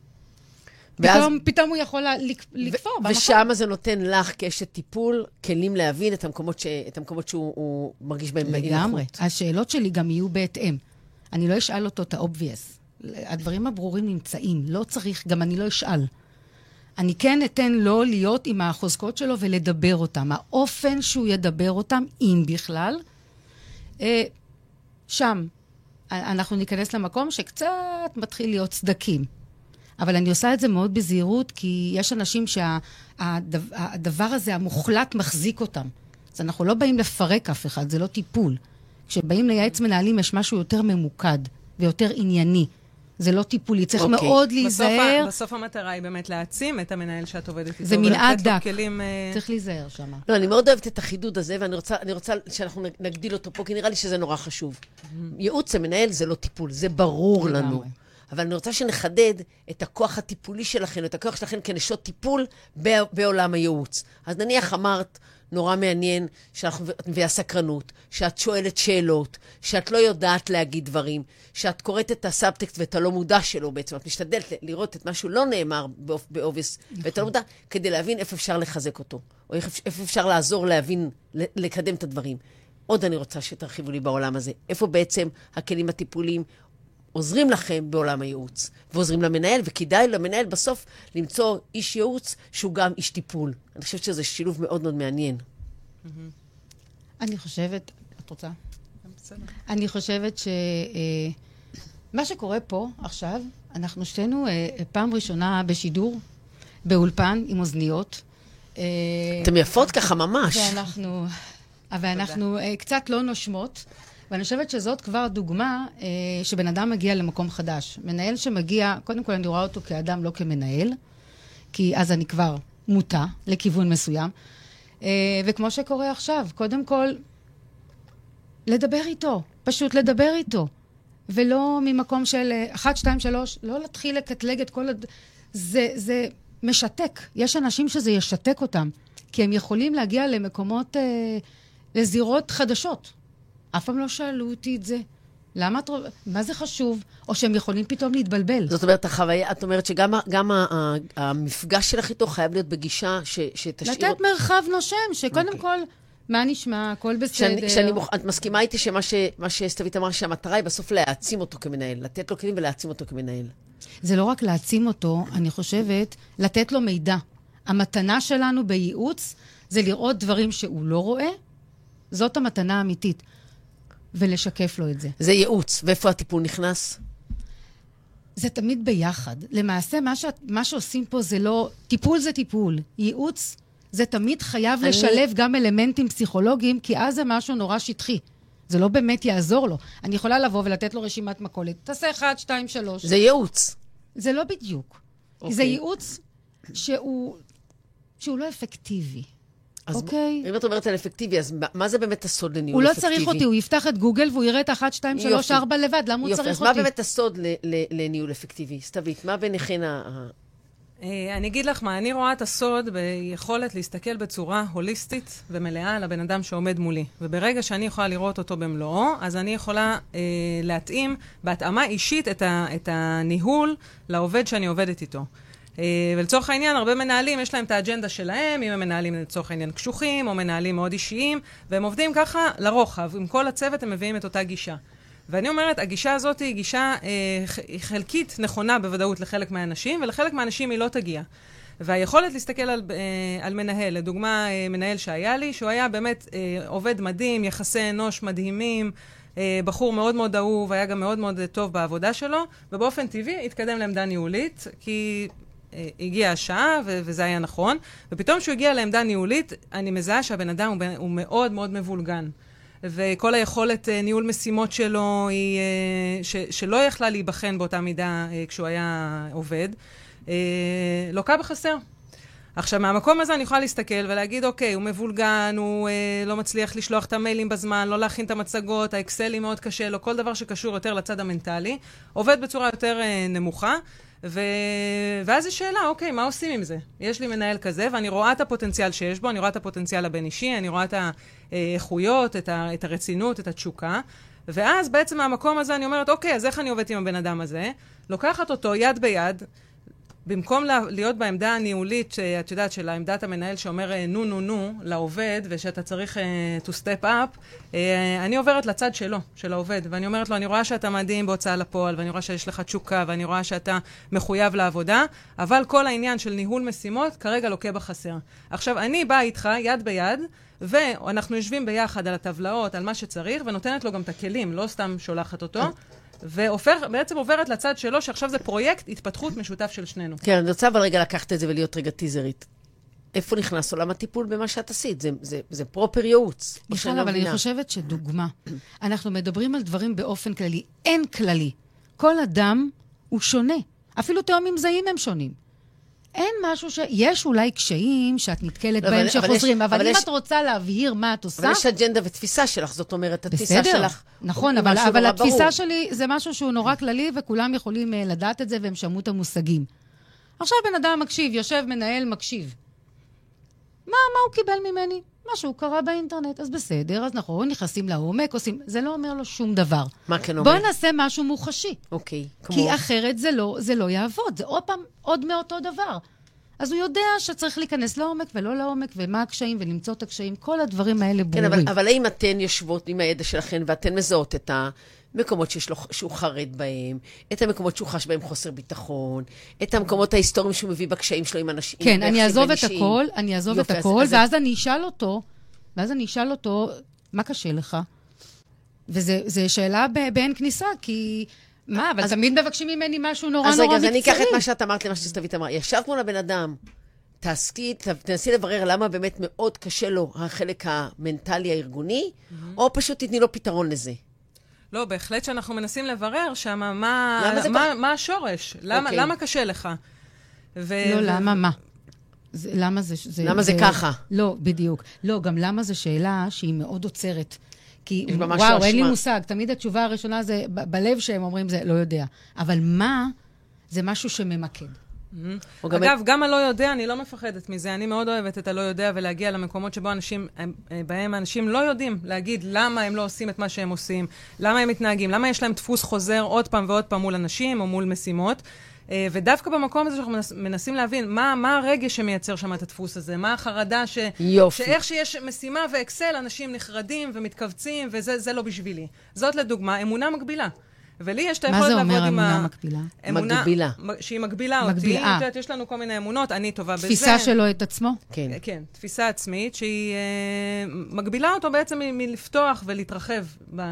ואז... פתאום, פתאום הוא יכול לכפור במקום. ושם זה נותן לך כאשת טיפול כלים להבין את המקומות, ש... את המקומות שהוא מרגיש בהם באי לגמרי. השאלות שלי גם יהיו בהתאם. אני לא אשאל אותו את ה-obvious. הדברים הברורים נמצאים, לא צריך, גם אני לא אשאל. אני כן אתן לו להיות עם החוזקות שלו ולדבר אותם. האופן שהוא ידבר אותם, אם בכלל, אה, שם. אנחנו ניכנס למקום שקצת מתחיל להיות סדקים. אבל אני עושה את זה מאוד בזהירות, כי יש אנשים שהדבר שה, הזה, המוחלט, מחזיק אותם. אז אנחנו לא באים לפרק אף אחד, זה לא טיפול. כשבאים לייעץ מנהלים, יש משהו יותר ממוקד ויותר ענייני. זה לא טיפולי, צריך okay. אוקיי. מאוד להיזהר. בסוף, בסוף המטרה היא באמת להעצים את המנהל שאת עובדת איתו. זה מנעד דק. כלים, uh... צריך להיזהר שם. לא, אני מאוד אוהבת את החידוד הזה, ואני רוצה, רוצה שאנחנו נגדיל אותו פה, כי נראה לי שזה נורא חשוב. Mm-hmm. ייעוץ למנהל זה לא טיפול, זה ברור לנו. אבל אני רוצה שנחדד את הכוח הטיפולי שלכם, את הכוח שלכם כנשות טיפול בעולם הייעוץ. אז נניח אמרת, נורא מעניין, שאנחנו, והסקרנות, שאת שואלת שאלות, שאת לא יודעת להגיד דברים, שאת קוראת את הסאבטקסט ואת הלא מודע שלו בעצם, את משתדלת לראות את מה שהוא לא נאמר ב obvious, נכון. ואת הלא מודע, כדי להבין איפה אפשר לחזק אותו, או איפה אפשר לעזור להבין, לקדם את הדברים. עוד אני רוצה שתרחיבו לי בעולם הזה. איפה בעצם הכלים הטיפוליים עוזרים לכם בעולם הייעוץ, ועוזרים למנהל, וכדאי למנהל בסוף למצוא איש ייעוץ שהוא גם איש טיפול. אני חושבת שזה שילוב מאוד מאוד מעניין. אני חושבת, את רוצה? אני חושבת שמה אה, שקורה פה עכשיו, אנחנו שתינו אה, פעם ראשונה בשידור, באולפן עם אוזניות. אה, אתם יפות ככה ממש. ואנחנו, ואנחנו קצת לא נושמות. ואני חושבת שזאת כבר דוגמה אה, שבן אדם מגיע למקום חדש. מנהל שמגיע, קודם כל אני רואה אותו כאדם, לא כמנהל, כי אז אני כבר מוטה לכיוון מסוים. אה, וכמו שקורה עכשיו, קודם כל, לדבר איתו, פשוט לדבר איתו. ולא ממקום של אה, אחת, שתיים, שלוש, לא להתחיל לקטלג את כל הד... זה, זה משתק. יש אנשים שזה ישתק אותם, כי הם יכולים להגיע למקומות, אה, לזירות חדשות. אף פעם לא שאלו אותי את זה. למה את... מה זה חשוב? או שהם יכולים פתאום להתבלבל. זאת אומרת, החוויה, את אומרת שגם גם המפגש שלך איתו חייב להיות בגישה ש, שתשאיר... לתת מרחב נושם, שקודם okay. אוקיי. כל, מה נשמע, הכל בסדר. שאני, מוכ... את מסכימה איתי שמה ש... שסתווית אמרה, שהמטרה היא בסוף להעצים אותו כמנהל, לתת לו כלים ולהעצים אותו כמנהל. זה לא רק להעצים אותו, אני חושבת, לתת לו מידע. המתנה שלנו בייעוץ זה לראות דברים שהוא לא רואה, זאת המתנה האמיתית. ולשקף לו את זה. זה ייעוץ. ואיפה הטיפול נכנס? זה תמיד ביחד. למעשה, מה, ש... מה שעושים פה זה לא... טיפול זה טיפול. ייעוץ זה תמיד חייב אני... לשלב גם אלמנטים פסיכולוגיים, כי אז זה משהו נורא שטחי. זה לא באמת יעזור לו. אני יכולה לבוא ולתת לו רשימת מכולת. תעשה אחד, שתיים, שלוש. זה ייעוץ. זה לא בדיוק. Okay. זה אוקיי. ייעוץ שהוא, שהוא לא אפקטיבי. אז אוקיי. אם את אומרת על אפקטיבי, אז מה זה באמת הסוד לניהול אפקטיבי? הוא לא צריך אותי, הוא יפתח את גוגל והוא יראה את ה-1, 2, 3, 4 לבד, למה הוא צריך אותי? יופי, אז מה באמת הסוד לניהול אפקטיבי? סתווית, מה ביניכן ה... אה, אני אגיד לך מה, אני רואה את הסוד ביכולת להסתכל בצורה הוליסטית ומלאה על הבן אדם שעומד מולי. וברגע שאני יכולה לראות אותו במלואו, אז אני יכולה אה, להתאים בהתאמה אישית את, ה, את הניהול לעובד שאני עובדת איתו. אה, ולצורך העניין, הרבה מנהלים, יש להם את האג'נדה שלהם, אם הם מנהלים לצורך העניין קשוחים, או מנהלים מאוד אישיים, והם עובדים ככה לרוחב. עם כל הצוות הם מביאים את אותה גישה. ואני אומרת, הגישה הזאת היא גישה אה, חלקית נכונה בוודאות לחלק מהאנשים, ולחלק מהאנשים היא לא תגיע. והיכולת להסתכל על, אה, על מנהל, לדוגמה, אה, מנהל שהיה לי, שהוא היה באמת אה, עובד מדהים, יחסי אנוש מדהימים, אה, בחור מאוד מאוד אהוב, היה גם מאוד מאוד טוב בעבודה שלו, ובאופן טבעי התקדם לעמדה ניהולית, כי הגיעה השעה, ו- וזה היה נכון, ופתאום כשהוא הגיע לעמדה ניהולית, אני מזהה שהבן אדם הוא, הוא מאוד מאוד מבולגן. וכל היכולת uh, ניהול משימות שלו היא uh, ש- שלא יכלה להיבחן באותה מידה uh, כשהוא היה עובד, uh, לוקה בחסר. עכשיו, מהמקום הזה אני יכולה להסתכל ולהגיד, אוקיי, הוא מבולגן, הוא אה, לא מצליח לשלוח את המיילים בזמן, לא להכין את המצגות, האקסלים מאוד קשה לו, כל דבר שקשור יותר לצד המנטלי, עובד בצורה יותר אה, נמוכה. ו... ואז יש שאלה, אוקיי, מה עושים עם זה? יש לי מנהל כזה, ואני רואה את הפוטנציאל שיש בו, אני רואה את הפוטנציאל הבין-אישי, אני רואה את האיכויות, את, ה... את הרצינות, את התשוקה, ואז בעצם מהמקום הזה אני אומרת, אוקיי, אז איך אני עובדת עם הבן אדם הזה? לוקחת אותו יד ביד, במקום להיות בעמדה הניהולית, את יודעת, של עמדת המנהל שאומר אה, נו נו נו לעובד, ושאתה צריך uh, to step up, uh, אני עוברת לצד שלו, של העובד, ואני אומרת לו, אני רואה שאתה מדהים בהוצאה לפועל, ואני רואה שיש לך תשוקה, ואני רואה שאתה מחויב לעבודה, אבל כל העניין של ניהול משימות כרגע לוקה בחסר. עכשיו, אני באה איתך יד ביד, ואנחנו יושבים ביחד על הטבלאות, על מה שצריך, ונותנת לו גם את הכלים, לא סתם שולחת אותו. ובעצם עוברת לצד שלו, שעכשיו זה פרויקט התפתחות משותף של שנינו. כן, אני רוצה אבל רגע לקחת את זה ולהיות רגע טיזרית. איפה נכנס עולם הטיפול במה שאת עשית? זה, זה, זה פרופר ייעוץ. מיכל, לא אבל אני חושבת שדוגמה, אנחנו מדברים על דברים באופן כללי. אין כללי. כל אדם הוא שונה. אפילו תאומים זהים הם שונים. אין משהו ש... יש אולי קשיים שאת נתקלת לא, בהם שחוזרים, אבל, אבל, אבל אם יש... את רוצה להבהיר מה את עושה... אבל יש אג'נדה ותפיסה שלך, זאת אומרת, התפיסה בסדר, שלך... נכון, אבל, אבל התפיסה ברור. שלי זה משהו שהוא נורא כללי, וכולם יכולים uh, לדעת את זה, והם שמעו את המושגים. עכשיו בן אדם מקשיב, יושב מנהל, מקשיב. מה, מה הוא קיבל ממני? מה שהוא קרא באינטרנט. אז בסדר, אז נכון, נכנסים לעומק, עושים... זה לא אומר לו שום דבר. מה כן אומר? בוא נעשה משהו מוחשי. אוקיי, כמו... כי אחרת זה לא, זה לא יעבוד. זה עוד פעם, עוד מאותו דבר. אז הוא יודע שצריך להיכנס לעומק ולא לעומק, ומה הקשיים, ולמצוא את הקשיים, כל הדברים האלה ברורים. כן, אבל, אבל האם אתן יושבות עם הידע שלכן, ואתן מזהות את המקומות שיש לו, שהוא חרד בהם, את המקומות שהוא חש בהם חוסר ביטחון, את המקומות ההיסטוריים שהוא מביא בקשיים שלו עם אנשים, כן, אני אעזוב את הכל, אני אעזוב את הכל, אז, ואז אז... אני אשאל אותו, ואז אני אשאל אותו, מה קשה לך? וזו שאלה באין כניסה, כי מה, אבל אז... תמיד מבקשים ממני משהו נורא נורא מקצועי. אז רגע, אז אני אקח את מה שאת אמרת למה שסתווית אמרה. ישבת מול הבן אדם, תעסקי, תנסי לברר למה באמת מאוד קשה לו החלק המנטלי הארגוני, mm-hmm. או פשוט תתני לו פתרון לזה. לא, בהחלט שאנחנו מנסים לברר שם מה, מה, מה, מה השורש, למה, okay. אוקיי. למה קשה לך. ו... לא, למה מה? זה, למה זה... זה למה זה, זה ככה? לא, בדיוק. לא, גם למה זו שאלה שהיא מאוד עוצרת. כי וואו, אין לי מושג. תמיד התשובה הראשונה זה, בלב שהם אומרים זה, לא יודע. אבל מה, זה משהו שממקד. Mm-hmm. אגב, גם הלא יודע, אני לא מפחדת מזה. אני מאוד אוהבת את הלא יודע ולהגיע למקומות שבו אנשים, אה, בהם אנשים לא יודעים להגיד למה הם לא עושים את מה שהם עושים, למה הם מתנהגים, למה יש להם דפוס חוזר עוד פעם ועוד פעם מול אנשים או מול משימות. אה, ודווקא במקום הזה שאנחנו מנסים להבין מה, מה הרגש שמייצר שם את הדפוס הזה, מה החרדה ש... יופי. שאיך שיש משימה ואקסל, אנשים נחרדים ומתכווצים, וזה לא בשבילי. זאת לדוגמה אמונה מגבילה. ולי יש את היכולת לעבוד עם ה... מה זה אומר אמונה מקבילה? אמונה... מגבילה. שהיא מגבילה אותי. מגבילה. את יודעת, יש לנו כל מיני אמונות, אני טובה בזה. תפיסה שלו את עצמו? כן. כן, תפיסה עצמית שהיא אה, מגבילה אותו בעצם מלפתוח ולהתרחב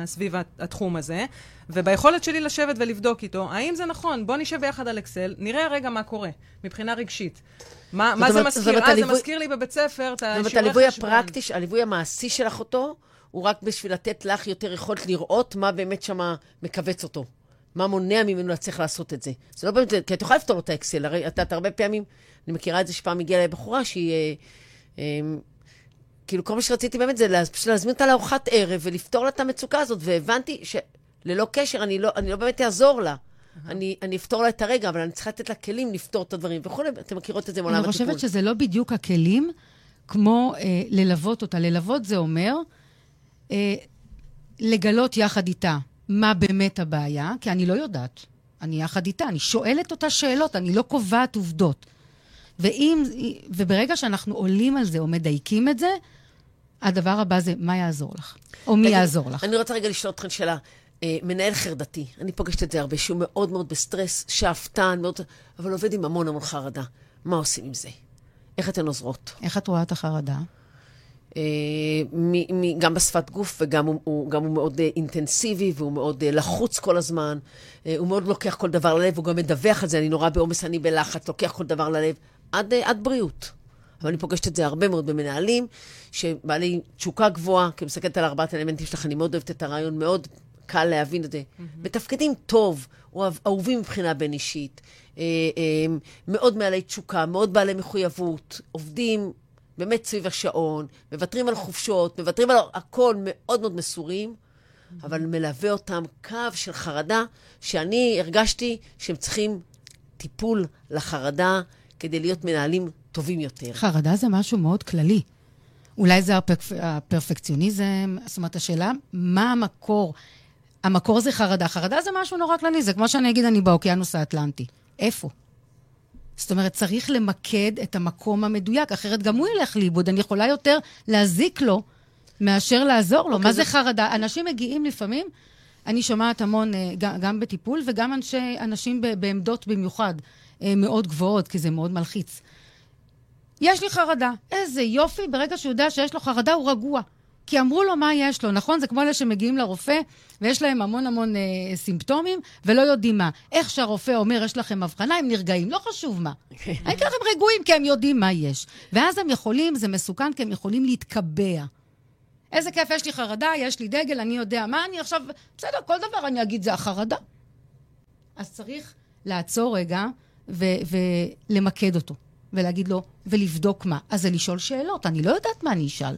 סביב התחום הזה. וביכולת שלי לשבת ולבדוק איתו, האם זה נכון? בוא נשב ביחד על אקסל, נראה רגע מה קורה, מבחינה רגשית. מה, מה זה מזכיר? אה, זה מזכיר לי בבית ספר את השיעורי חשבון. זאת אומרת, הליווי הפרקטי, הליווי המעשי שלך אותו, הוא רק בשביל לתת לך יותר יכולת לראות מה באמת שמה מכווץ אותו. מה מונע ממנו להצליח לעשות את זה. זה לא באמת, כי את יכולה לפתור לו את האקסל, הרי את יודעת, הרבה פעמים, אני מכירה את זה שפעם הגיעה אליי בחורה שהיא... אה, אה, כאילו, כל מה שרציתי באמת זה פשוט להזמין אותה לארוחת ערב ולפתור לה את המצוקה הזאת, והבנתי שללא קשר, אני לא, אני לא באמת אעזור לה. אני, אני אפתור לה את הרגע, אבל אני צריכה לתת לה כלים לפתור את הדברים וכולי. אתם מכירות את זה מעולם הטיפול. אני חושבת שזה לא בדיוק הכלים כמו אה, ללוות אותה. ללוות זה אומר לגלות יחד איתה מה באמת הבעיה, כי אני לא יודעת. אני יחד איתה, אני שואלת אותה שאלות, אני לא קובעת עובדות. ואם, וברגע שאנחנו עולים על זה או מדייקים את זה, הדבר הבא זה מה יעזור לך, או מי יעזור לך. אני רוצה רגע לשאול אתכם שאלה. אה, מנהל חרדתי, אני פוגשת את זה הרבה, שהוא מאוד מאוד בסטרס, שאפתן, מאוד, אבל עובד עם המון המון חרדה. מה עושים עם זה? איך אתן עוזרות? איך את רואה את החרדה? אה, גם בשפת גוף, וגם הוא, הוא, גם הוא מאוד אה, אינטנסיבי, והוא מאוד אה, לחוץ כל הזמן. הוא מאוד לוקח כל דבר ללב, הוא גם מדווח על זה, אני נורא בעומס, אני בלחץ, לוקח כל דבר ללב, עד, עד בריאות. אבל אני פוגשת את זה הרבה מאוד במנהלים, שבעלי תשוקה גבוהה, כי מסתכלת על ארבעת האלמנטים שלך, אני מאוד אוהבת את הרעיון, מאוד קל להבין את זה. מתפקדים טוב, אוהב- אהובים מבחינה בין-אישית, אה, אה, מאוד מעלי תשוקה, מאוד בעלי מחויבות, עובדים באמת סביב השעון, מוותרים על חופשות, מוותרים על הכל, מאוד מאוד מסורים, אבל מלווה אותם קו של חרדה, שאני הרגשתי שהם צריכים טיפול לחרדה כדי להיות מנהלים טובים יותר. חרדה זה משהו מאוד כללי. אולי זה הפרפ... הפרפקציוניזם, זאת אומרת, השאלה, מה המקור? המקור זה חרדה. חרדה זה משהו נורא כללי, זה כמו שאני אגיד, אני באוקיינוס האטלנטי. איפה? זאת אומרת, צריך למקד את המקום המדויק, אחרת גם הוא ילך לאיבוד. אני יכולה יותר להזיק לו מאשר לעזור לו. מה זה חרדה? אנשים מגיעים לפעמים, אני שומעת המון, אה, גם בטיפול וגם אנשי, אנשים בעמדות במיוחד אה, מאוד גבוהות, כי זה מאוד מלחיץ. יש לי חרדה. איזה יופי, ברגע שהוא יודע שיש לו חרדה, הוא רגוע. כי אמרו לו מה יש לו, נכון? זה כמו אלה שמגיעים לרופא, ויש להם המון המון אה, סימפטומים, ולא יודעים מה. איך שהרופא אומר, יש לכם הבחנה, הם נרגעים, לא חשוב מה. העיקר הם רגועים, כי הם יודעים מה יש. ואז הם יכולים, זה מסוכן, כי הם יכולים להתקבע. איזה כיף, יש לי חרדה, יש לי דגל, אני יודע מה, אני עכשיו... בסדר, כל דבר אני אגיד, זה החרדה. אז צריך לעצור רגע ו- ולמקד אותו, ולהגיד לו, ולבדוק מה. אז זה לשאול שאלות, אני לא יודעת מה אני אשאל.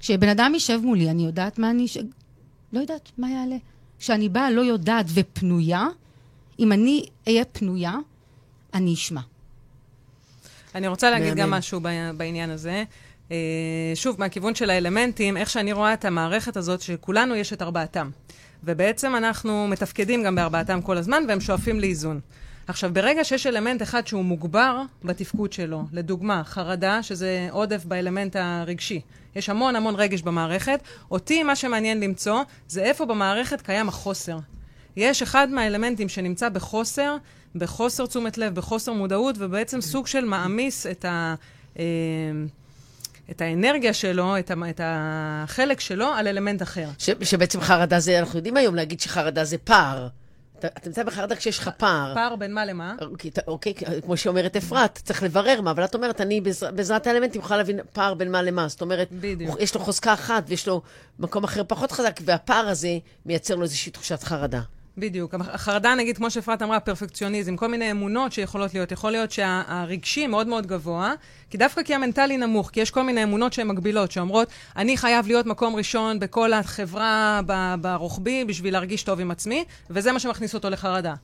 כשבן אדם יישב מולי, אני יודעת מה אני... אשאל. לא יודעת מה יעלה. כשאני באה לא יודעת ופנויה, אם אני אהיה פנויה, אני אשמע. אני רוצה להגיד. גם משהו בעניין הזה. אה, שוב, מהכיוון של האלמנטים, איך שאני רואה את המערכת הזאת, שכולנו יש את ארבעתם. ובעצם אנחנו מתפקדים גם בארבעתם כל הזמן, והם שואפים לאיזון. עכשיו, ברגע שיש אלמנט אחד שהוא מוגבר בתפקוד שלו, לדוגמה, חרדה, שזה עודף באלמנט הרגשי. יש המון המון רגש במערכת. אותי, מה שמעניין למצוא, זה איפה במערכת קיים החוסר. יש אחד מהאלמנטים שנמצא בחוסר, בחוסר תשומת לב, בחוסר מודעות, ובעצם סוג של מעמיס את, ה, אה, את האנרגיה שלו, את, ה, את החלק שלו, על אלמנט אחר. ש, שבעצם חרדה זה, אנחנו יודעים היום להגיד שחרדה זה פער. אתה, נמצא בחרדה כשיש לך פער. פער בין מה למה? אוקיי, כמו שאומרת אפרת, צריך לברר מה, אבל את אומרת, אני בעזר- בעזרת האלמנטים יכולה להבין פער בין מה למה. זאת אומרת, בדיוק. יש לו חוזקה אחת ויש לו מקום אחר פחות חזק, והפער הזה מייצר לו איזושהי תחושת חרדה. בדיוק. החרדה, נגיד, כמו שאפרת אמרה, פרפקציוניזם, כל מיני אמונות שיכולות להיות. יכול להיות שהרגשי מאוד מאוד גבוה, כי דווקא כי המנטלי נמוך, כי יש כל מיני אמונות שהן מגבילות, שאומרות, אני חייב להיות מקום ראשון בכל החברה, ברוחבי, בשביל להרגיש טוב עם עצמי, וזה מה שמכניס אותו לחרדה.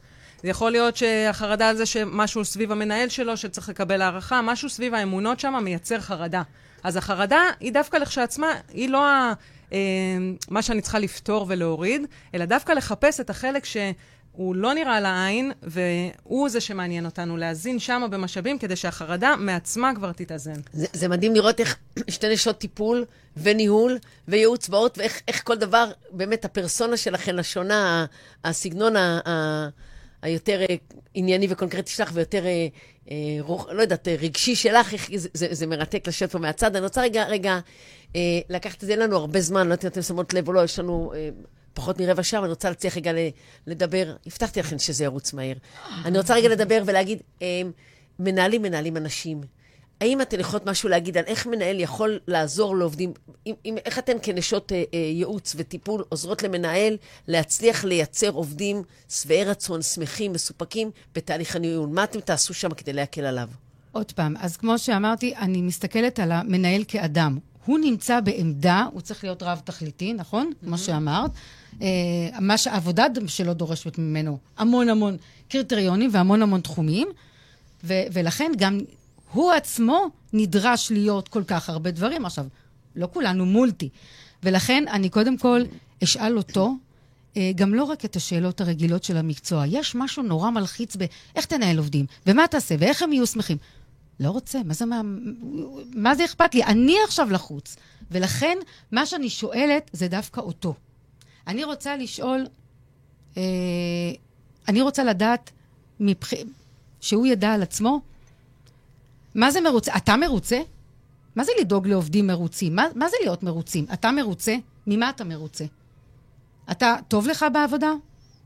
זה יכול להיות שהחרדה על זה שמשהו סביב המנהל שלו, שצריך לקבל הערכה, משהו סביב האמונות שם מייצר חרדה. אז החרדה היא דווקא לכשעצמה, היא לא ה... אה, מה שאני צריכה לפתור ולהוריד, אלא דווקא לחפש את החלק שהוא לא נראה לעין, והוא זה שמעניין אותנו, להזין שם במשאבים, כדי שהחרדה מעצמה כבר תתאזן. זה, זה מדהים לראות איך שתי נשות טיפול וניהול וייעוץ באות, ואיך איך כל דבר, באמת הפרסונה שלכן השונה, הסגנון ה, היותר אה, ענייני וקונקרטי שלך ויותר, אה, אה, רוח, לא יודעת, אה, רגשי שלך, איך, זה, זה, זה מרתק לשבת פה מהצד. אני רוצה רגע, רגע, אה, לקחת את זה, אין לנו הרבה זמן, לא יודעת אם אתם שמות לב או לא, יש לנו... אה, פחות מרבע שעה, ואני רוצה להצליח רגע לדבר, הבטחתי לכם שזה ירוץ מהר. אני רוצה רגע לדבר ולהגיד, אה, מנהלים מנהלים אנשים. האם אתן יכולות משהו להגיד על איך מנהל יכול לעזור לעובדים, אם, אם, איך אתן כנשות אה, אה, ייעוץ וטיפול עוזרות למנהל להצליח לייצר עובדים שבעי רצון, שמחים, מסופקים בתהליך הניהול? מה אתם תעשו שם כדי להקל עליו? עוד פעם, אז כמו שאמרתי, אני מסתכלת על המנהל כאדם. הוא נמצא בעמדה, הוא צריך להיות רב-תכליתי, נכון? Mm-hmm. כמו שאמרת. אה, מה שהעבודה שלו דורשת ממנו המון המון קריטריונים והמון המון תחומים, ו- ולכן גם הוא עצמו נדרש להיות כל כך הרבה דברים. עכשיו, לא כולנו מולטי. ולכן אני קודם כל אשאל אותו, אה, גם לא רק את השאלות הרגילות של המקצוע. יש משהו נורא מלחיץ באיך תנהל עובדים, ומה תעשה, ואיך הם יהיו שמחים. לא רוצה, מה זה, מה, מה זה אכפת לי? אני עכשיו לחוץ. ולכן, מה שאני שואלת זה דווקא אותו. אני רוצה לשאול, אה, אני רוצה לדעת, מבח... שהוא ידע על עצמו, מה זה מרוצה? אתה מרוצה? מה זה לדאוג לעובדים מרוצים? מה, מה זה להיות מרוצים? אתה מרוצה? ממה אתה מרוצה? אתה, טוב לך בעבודה?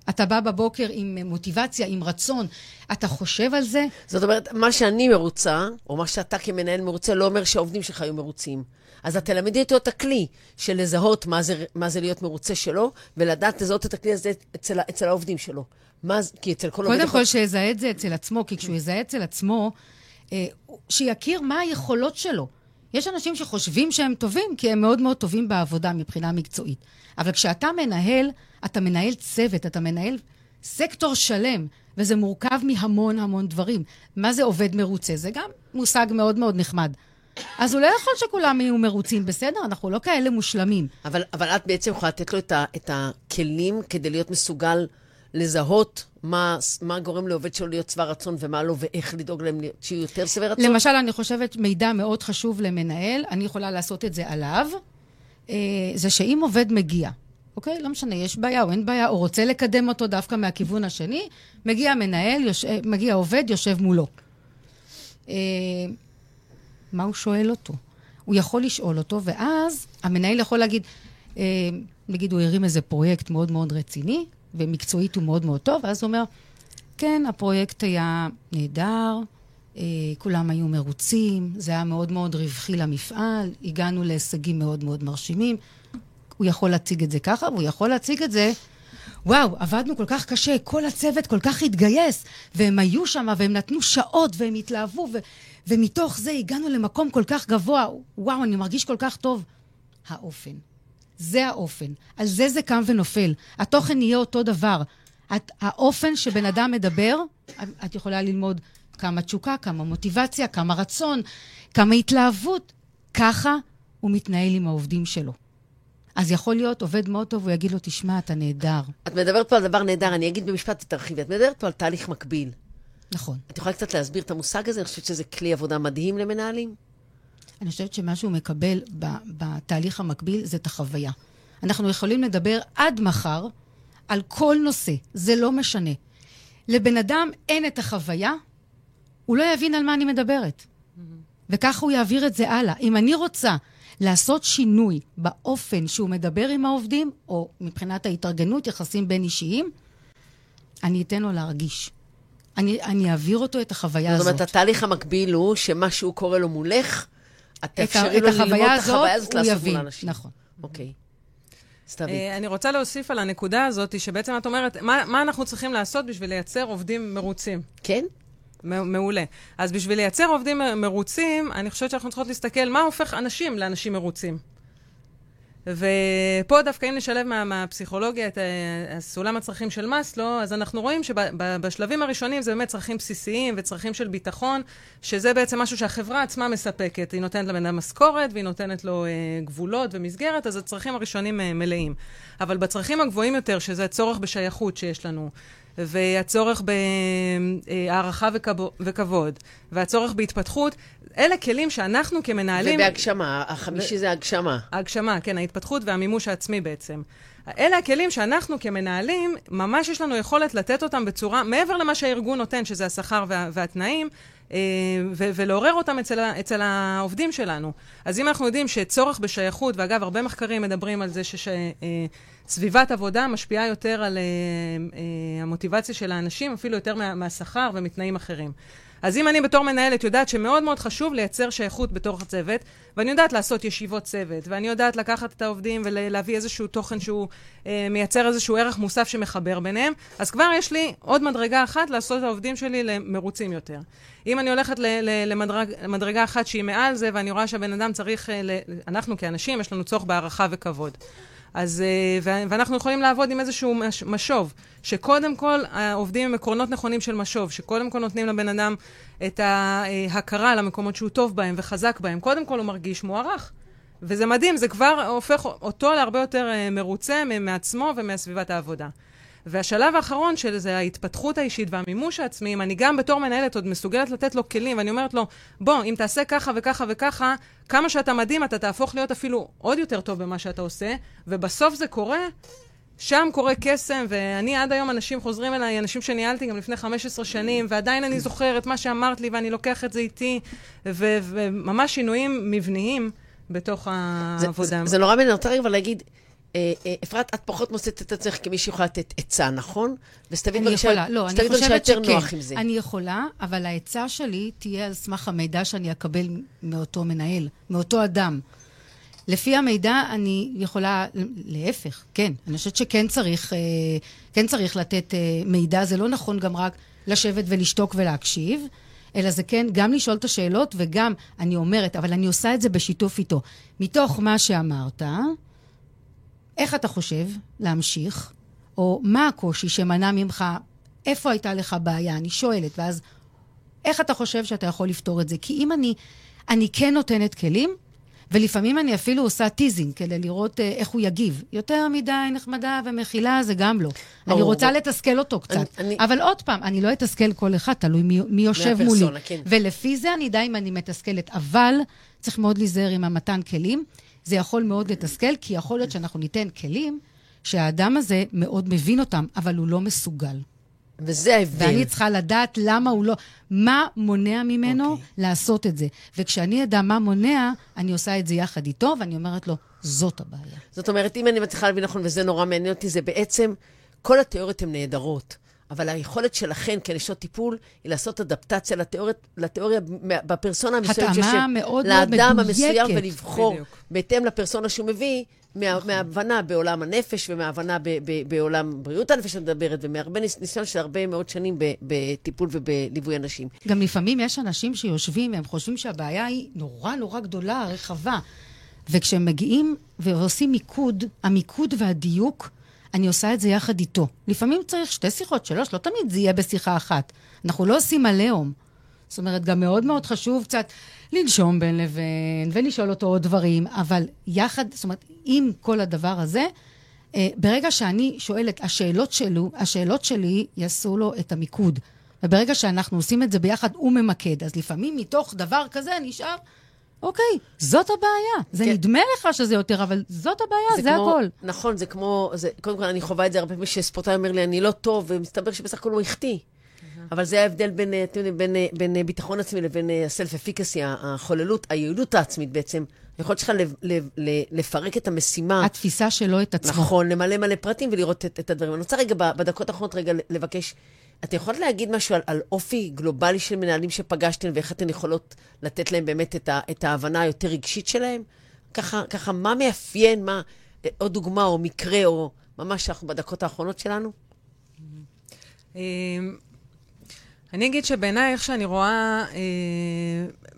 אתה בא בבוקר עם מוטיבציה, עם רצון, אתה חושב על זה? זאת אומרת, מה שאני מרוצה, או מה שאתה כמנהל מרוצה, לא אומר שהעובדים שלך יהיו מרוצים. אז את תלמדי אותו את הכלי של לזהות מה זה, מה זה להיות מרוצה שלו, ולדעת לזהות את הכלי הזה אצל, אצל העובדים שלו. מה, כי אצל כל עובד... קודם כל, שיזהה את זה אצל עצמו, כי כשהוא יזהה אצל עצמו, שיכיר מה היכולות שלו. יש אנשים שחושבים שהם טובים, כי הם מאוד מאוד טובים בעבודה מבחינה מקצועית. אבל כשאתה מנהל, אתה מנהל צוות, אתה מנהל סקטור שלם, וזה מורכב מהמון המון דברים. מה זה עובד מרוצה? זה גם מושג מאוד מאוד נחמד. אז הוא לא יכול שכולם יהיו מרוצים, בסדר? אנחנו לא כאלה מושלמים. אבל, אבל את בעצם יכולה לתת לו את, ה, את הכלים כדי להיות מסוגל לזהות מה, מה גורם לעובד שלו להיות שבע רצון ומה לא, ואיך לדאוג להם שיהיו יותר שבעי רצון? למשל, אני חושבת מידע מאוד חשוב למנהל, אני יכולה לעשות את זה עליו, אה, זה שאם עובד מגיע, אוקיי? לא משנה, יש בעיה או אין בעיה, או רוצה לקדם אותו דווקא מהכיוון השני, מגיע מנהל, יוש... מגיע עובד, יושב מולו. אה, מה הוא שואל אותו? הוא יכול לשאול אותו, ואז המנהל יכול להגיד, אה, נגיד הוא הרים איזה פרויקט מאוד מאוד רציני, ומקצועית הוא מאוד מאוד טוב, ואז הוא אומר, כן, הפרויקט היה נהדר, אה, כולם היו מרוצים, זה היה מאוד מאוד רווחי למפעל, הגענו להישגים מאוד מאוד מרשימים. הוא יכול להציג את זה ככה, והוא יכול להציג את זה, וואו, עבדנו כל כך קשה, כל הצוות כל כך התגייס, והם היו שם, והם נתנו שעות, והם התלהבו, ו- ומתוך זה הגענו למקום כל כך גבוה, וואו, אני מרגיש כל כך טוב. האופן. זה האופן. על זה זה קם ונופל. התוכן יהיה אותו דבר. את, האופן שבן אדם מדבר, את יכולה ללמוד כמה תשוקה, כמה מוטיבציה, כמה רצון, כמה התלהבות. ככה הוא מתנהל עם העובדים שלו. אז יכול להיות עובד מאוד טוב, הוא יגיד לו, תשמע, אתה נהדר. את מדברת פה על דבר נהדר, אני אגיד במשפט, תרחיבי. את מדברת פה על תהליך מקביל. נכון. את יכולה קצת להסביר את המושג הזה? אני חושבת שזה כלי עבודה מדהים למנהלים. אני חושבת שמה שהוא מקבל בתהליך המקביל זה את החוויה. אנחנו יכולים לדבר עד מחר על כל נושא, זה לא משנה. לבן אדם אין את החוויה, הוא לא יבין על מה אני מדברת. Mm-hmm. וככה הוא יעביר את זה הלאה. אם אני רוצה לעשות שינוי באופן שהוא מדבר עם העובדים, או מבחינת ההתארגנות, יחסים בין אישיים, אני אתן לו להרגיש. אני, אני אעביר אותו את החוויה הזאת. זאת אומרת, התהליך המקביל הוא שמה שהוא קורא לו מולך, את תאפשרי לו ללמוד את החוויה הזאת לעשות מול אנשים. נכון. אוקיי. סתווית. אה, אני רוצה להוסיף על הנקודה הזאת, שבעצם את אומרת, מה, מה אנחנו צריכים לעשות בשביל לייצר עובדים מרוצים? כן. מעולה. אז בשביל לייצר עובדים מרוצים, אני חושבת שאנחנו צריכות להסתכל מה הופך אנשים לאנשים מרוצים. ופה דווקא אם נשלב מה, מהפסיכולוגיה את אה, סולם הצרכים של מאסלו, אז אנחנו רואים שבשלבים הראשונים זה באמת צרכים בסיסיים וצרכים של ביטחון, שזה בעצם משהו שהחברה עצמה מספקת. היא נותנת לבן אדם משכורת והיא נותנת לו אה, גבולות ומסגרת, אז הצרכים הראשונים אה, מלאים. אבל בצרכים הגבוהים יותר, שזה הצורך בשייכות שיש לנו, והצורך בהערכה וכבוד, והצורך בהתפתחות, אלה כלים שאנחנו כמנהלים... ובהגשמה, החמישי ו... זה הגשמה. הגשמה, כן, ההתפתחות והמימוש העצמי בעצם. אלה הכלים שאנחנו כמנהלים, ממש יש לנו יכולת לתת אותם בצורה, מעבר למה שהארגון נותן, שזה השכר וה, והתנאים, אה, ו- ולעורר אותם אצל, אצל העובדים שלנו. אז אם אנחנו יודעים שצורך בשייכות, ואגב, הרבה מחקרים מדברים על זה שסביבת אה, עבודה משפיעה יותר על אה, המוטיבציה של האנשים, אפילו יותר מה, מהשכר ומתנאים אחרים. אז אם אני בתור מנהלת יודעת שמאוד מאוד חשוב לייצר שייכות בתוך הצוות, ואני יודעת לעשות ישיבות צוות, ואני יודעת לקחת את העובדים ולהביא איזשהו תוכן שהוא אה, מייצר איזשהו ערך מוסף שמחבר ביניהם, אז כבר יש לי עוד מדרגה אחת לעשות את העובדים שלי למרוצים יותר. אם אני הולכת למדרג, למדרגה אחת שהיא מעל זה, ואני רואה שהבן אדם צריך, אה, אנחנו כאנשים, יש לנו צורך בהערכה וכבוד. אז, אה, ואנחנו יכולים לעבוד עם איזשהו מש, משוב, שקודם כל עובדים עם עקרונות נכונים של משוב, שקודם כל נותנים לבן אדם את ההכרה למקומות שהוא טוב בהם וחזק בהם. קודם כל הוא מרגיש מוערך. וזה מדהים, זה כבר הופך אותו להרבה יותר אה, מרוצה מעצמו ומסביבת העבודה. והשלב האחרון של זה ההתפתחות האישית והמימוש העצמי, אם אני גם בתור מנהלת עוד מסוגלת לתת לו כלים, ואני אומרת לו, בוא, אם תעשה ככה וככה וככה, כמה שאתה מדהים, אתה תהפוך להיות אפילו עוד יותר טוב במה שאתה עושה, ובסוף זה קורה, שם קורה קסם, ואני עד היום, אנשים חוזרים אליי, אנשים שניהלתי גם לפני 15 שנים, ועדיין אני זוכר את מה שאמרת לי, ואני לוקח את זה איתי, וממש שינויים מבניים בתוך העבודה. זה, זה, זה נורא רוצה רגע להגיד, אה, אה, אפרת, את פחות מוצאת את עצמך כמי שיכולה לתת עצה, נכון? אני יכולה, לא, אני חושבת יותר נוח עם. זה. אני יכולה, אבל העצה שלי תהיה על סמך המידע שאני אקבל מאותו מנהל, מאותו אדם. לפי המידע אני יכולה, להפך, כן, אני חושבת שכן צריך, אה, כן צריך לתת אה, מידע, זה לא נכון גם רק לשבת ולשתוק ולהקשיב, אלא זה כן גם לשאול את השאלות וגם, אני אומרת, אבל אני עושה את זה בשיתוף איתו. מתוך מה שאמרת, איך אתה חושב להמשיך, או מה הקושי שמנע ממך, איפה הייתה לך בעיה, אני שואלת, ואז איך אתה חושב שאתה יכול לפתור את זה? כי אם אני, אני כן נותנת כלים, ולפעמים אני אפילו עושה teasing כדי לראות אה, איך הוא יגיב. יותר מדי נחמדה ומכילה זה גם לא. אני ברור. רוצה לתסכל אותו קצת. אני- אני- אבל עוד פעם, אני לא אתסכל כל אחד, תלוי מי, מי יושב מולי. כן. ולפי זה אני אדע אם אני מתסכלת. אבל צריך מאוד להיזהר עם המתן כלים. זה יכול מאוד לתסכל, כי יכול להיות שאנחנו ניתן כלים שהאדם הזה מאוד מבין אותם, אבל הוא לא מסוגל. וזה ההבדל. ואני צריכה לדעת למה הוא לא... מה מונע ממנו אוקיי. okay. לעשות את זה. וכשאני אדע מה מונע, אני עושה את זה יחד איתו, ואני אומרת לו, זאת הבעיה. זאת אומרת, אם אני מצליחה להבין נכון, וזה נורא מעניין אותי, זה בעצם, כל התיאוריות הן נהדרות, אבל היכולת שלכן כנשות טיפול היא לעשות אדפטציה לתיאוריה, לתיאוריה בפרסונה המסוימת התאמה מאוד מאוד לאדם מדויקת. המסוים, ולבחור בדיוק. בהתאם לפרסונה שהוא מביא, מה, נכון. מההבנה בעולם הנפש ומההבנה ב, ב, בעולם בריאות הנפש שאת מדברת, ומהרבה ניס- ניסיון של הרבה מאוד שנים בטיפול ובליווי אנשים. גם לפעמים יש אנשים שיושבים והם חושבים שהבעיה היא נורא נורא גדולה, רחבה. וכשהם מגיעים ועושים מיקוד, המיקוד והדיוק, אני עושה את זה יחד איתו. לפעמים צריך שתי שיחות, שלוש, לא תמיד זה יהיה בשיחה אחת. אנחנו לא עושים עליהום. זאת אומרת, גם מאוד מאוד חשוב קצת לנשום בין לבין ולשאול אותו עוד דברים, אבל יחד, זאת אומרת, עם כל הדבר הזה, אה, ברגע שאני שואלת, השאלות, שלו, השאלות שלי יעשו לו את המיקוד. וברגע שאנחנו עושים את זה ביחד, הוא ממקד. אז לפעמים מתוך דבר כזה נשאר, אוקיי, זאת הבעיה. זה כן. נדמה לך שזה יותר, אבל זאת הבעיה, זה, כמו, הכל. נכון, זה כמו, זה, קודם כל, אני חווה את זה הרבה פעמים שספורטאי אומר לי, אני לא טוב, ומסתבר שבסך הכל הוא החטיא. אבל זה ההבדל בין, אה, אתם יודעים, בין, אה, בין אה, ביטחון עצמי לבין הסלף אפיקסי, החוללות, היעילות העצמית בעצם. היכולת שלך לפרק את המשימה. התפיסה שלו את עצמו. נכון, למלא מלא פרטים ולראות את, את הדברים. אני רוצה רגע, בדקות האחרונות רגע לבקש, את יכולת להגיד משהו על, על אופי גלובלי של מנהלים שפגשתם, ואיך אתן יכולות לתת להם באמת את, ה, את ההבנה היותר רגשית שלהם? ככה, ככה, מה מאפיין, מה, עוד דוגמה או מקרה, או ממש אנחנו בדקות האחרונות שלנו? אני אגיד שבעיניי, איך שאני רואה, אה,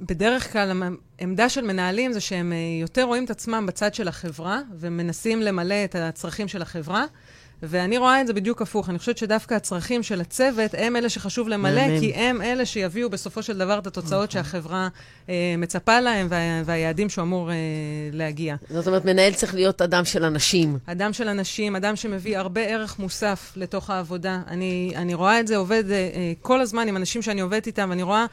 בדרך כלל המ- עמדה של מנהלים זה שהם אה, יותר רואים את עצמם בצד של החברה, ומנסים למלא את הצרכים של החברה. ואני רואה את זה בדיוק הפוך. אני חושבת שדווקא הצרכים של הצוות הם אלה שחשוב למלא. כי הם אלה שיביאו בסופו של דבר את התוצאות שהחברה אה, מצפה להם, וה, והיעדים שהוא אמור אה, להגיע. זאת אומרת, מנהל צריך להיות אדם של אנשים. אדם של אנשים, אדם שמביא הרבה ערך מוסף לתוך העבודה. אני, אני רואה את זה עובד אה, אה, כל הזמן עם אנשים שאני עובדת איתם, ואני רואה אה,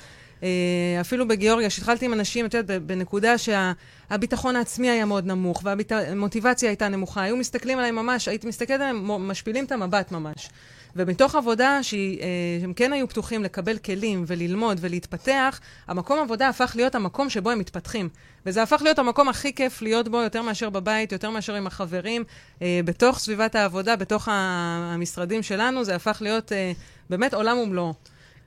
אפילו בגיאורגיה, שהתחלתי עם אנשים, את יודעת, בנקודה שהביטחון העצמי היה מאוד נמוך, והמוטיבציה הייתה נמוכה. היו מסתכלים עליי ממש, הייתי מסתכלת עליהם, משפילים את המבט ממש. ומתוך עבודה שהיא, אה, שהם כן היו פתוחים לקבל כלים וללמוד ולהתפתח, המקום עבודה הפך להיות המקום שבו הם מתפתחים. וזה הפך להיות המקום הכי כיף להיות בו, יותר מאשר בבית, יותר מאשר עם החברים. אה, בתוך סביבת העבודה, בתוך המשרדים שלנו, זה הפך להיות אה, באמת עולם ומלואו.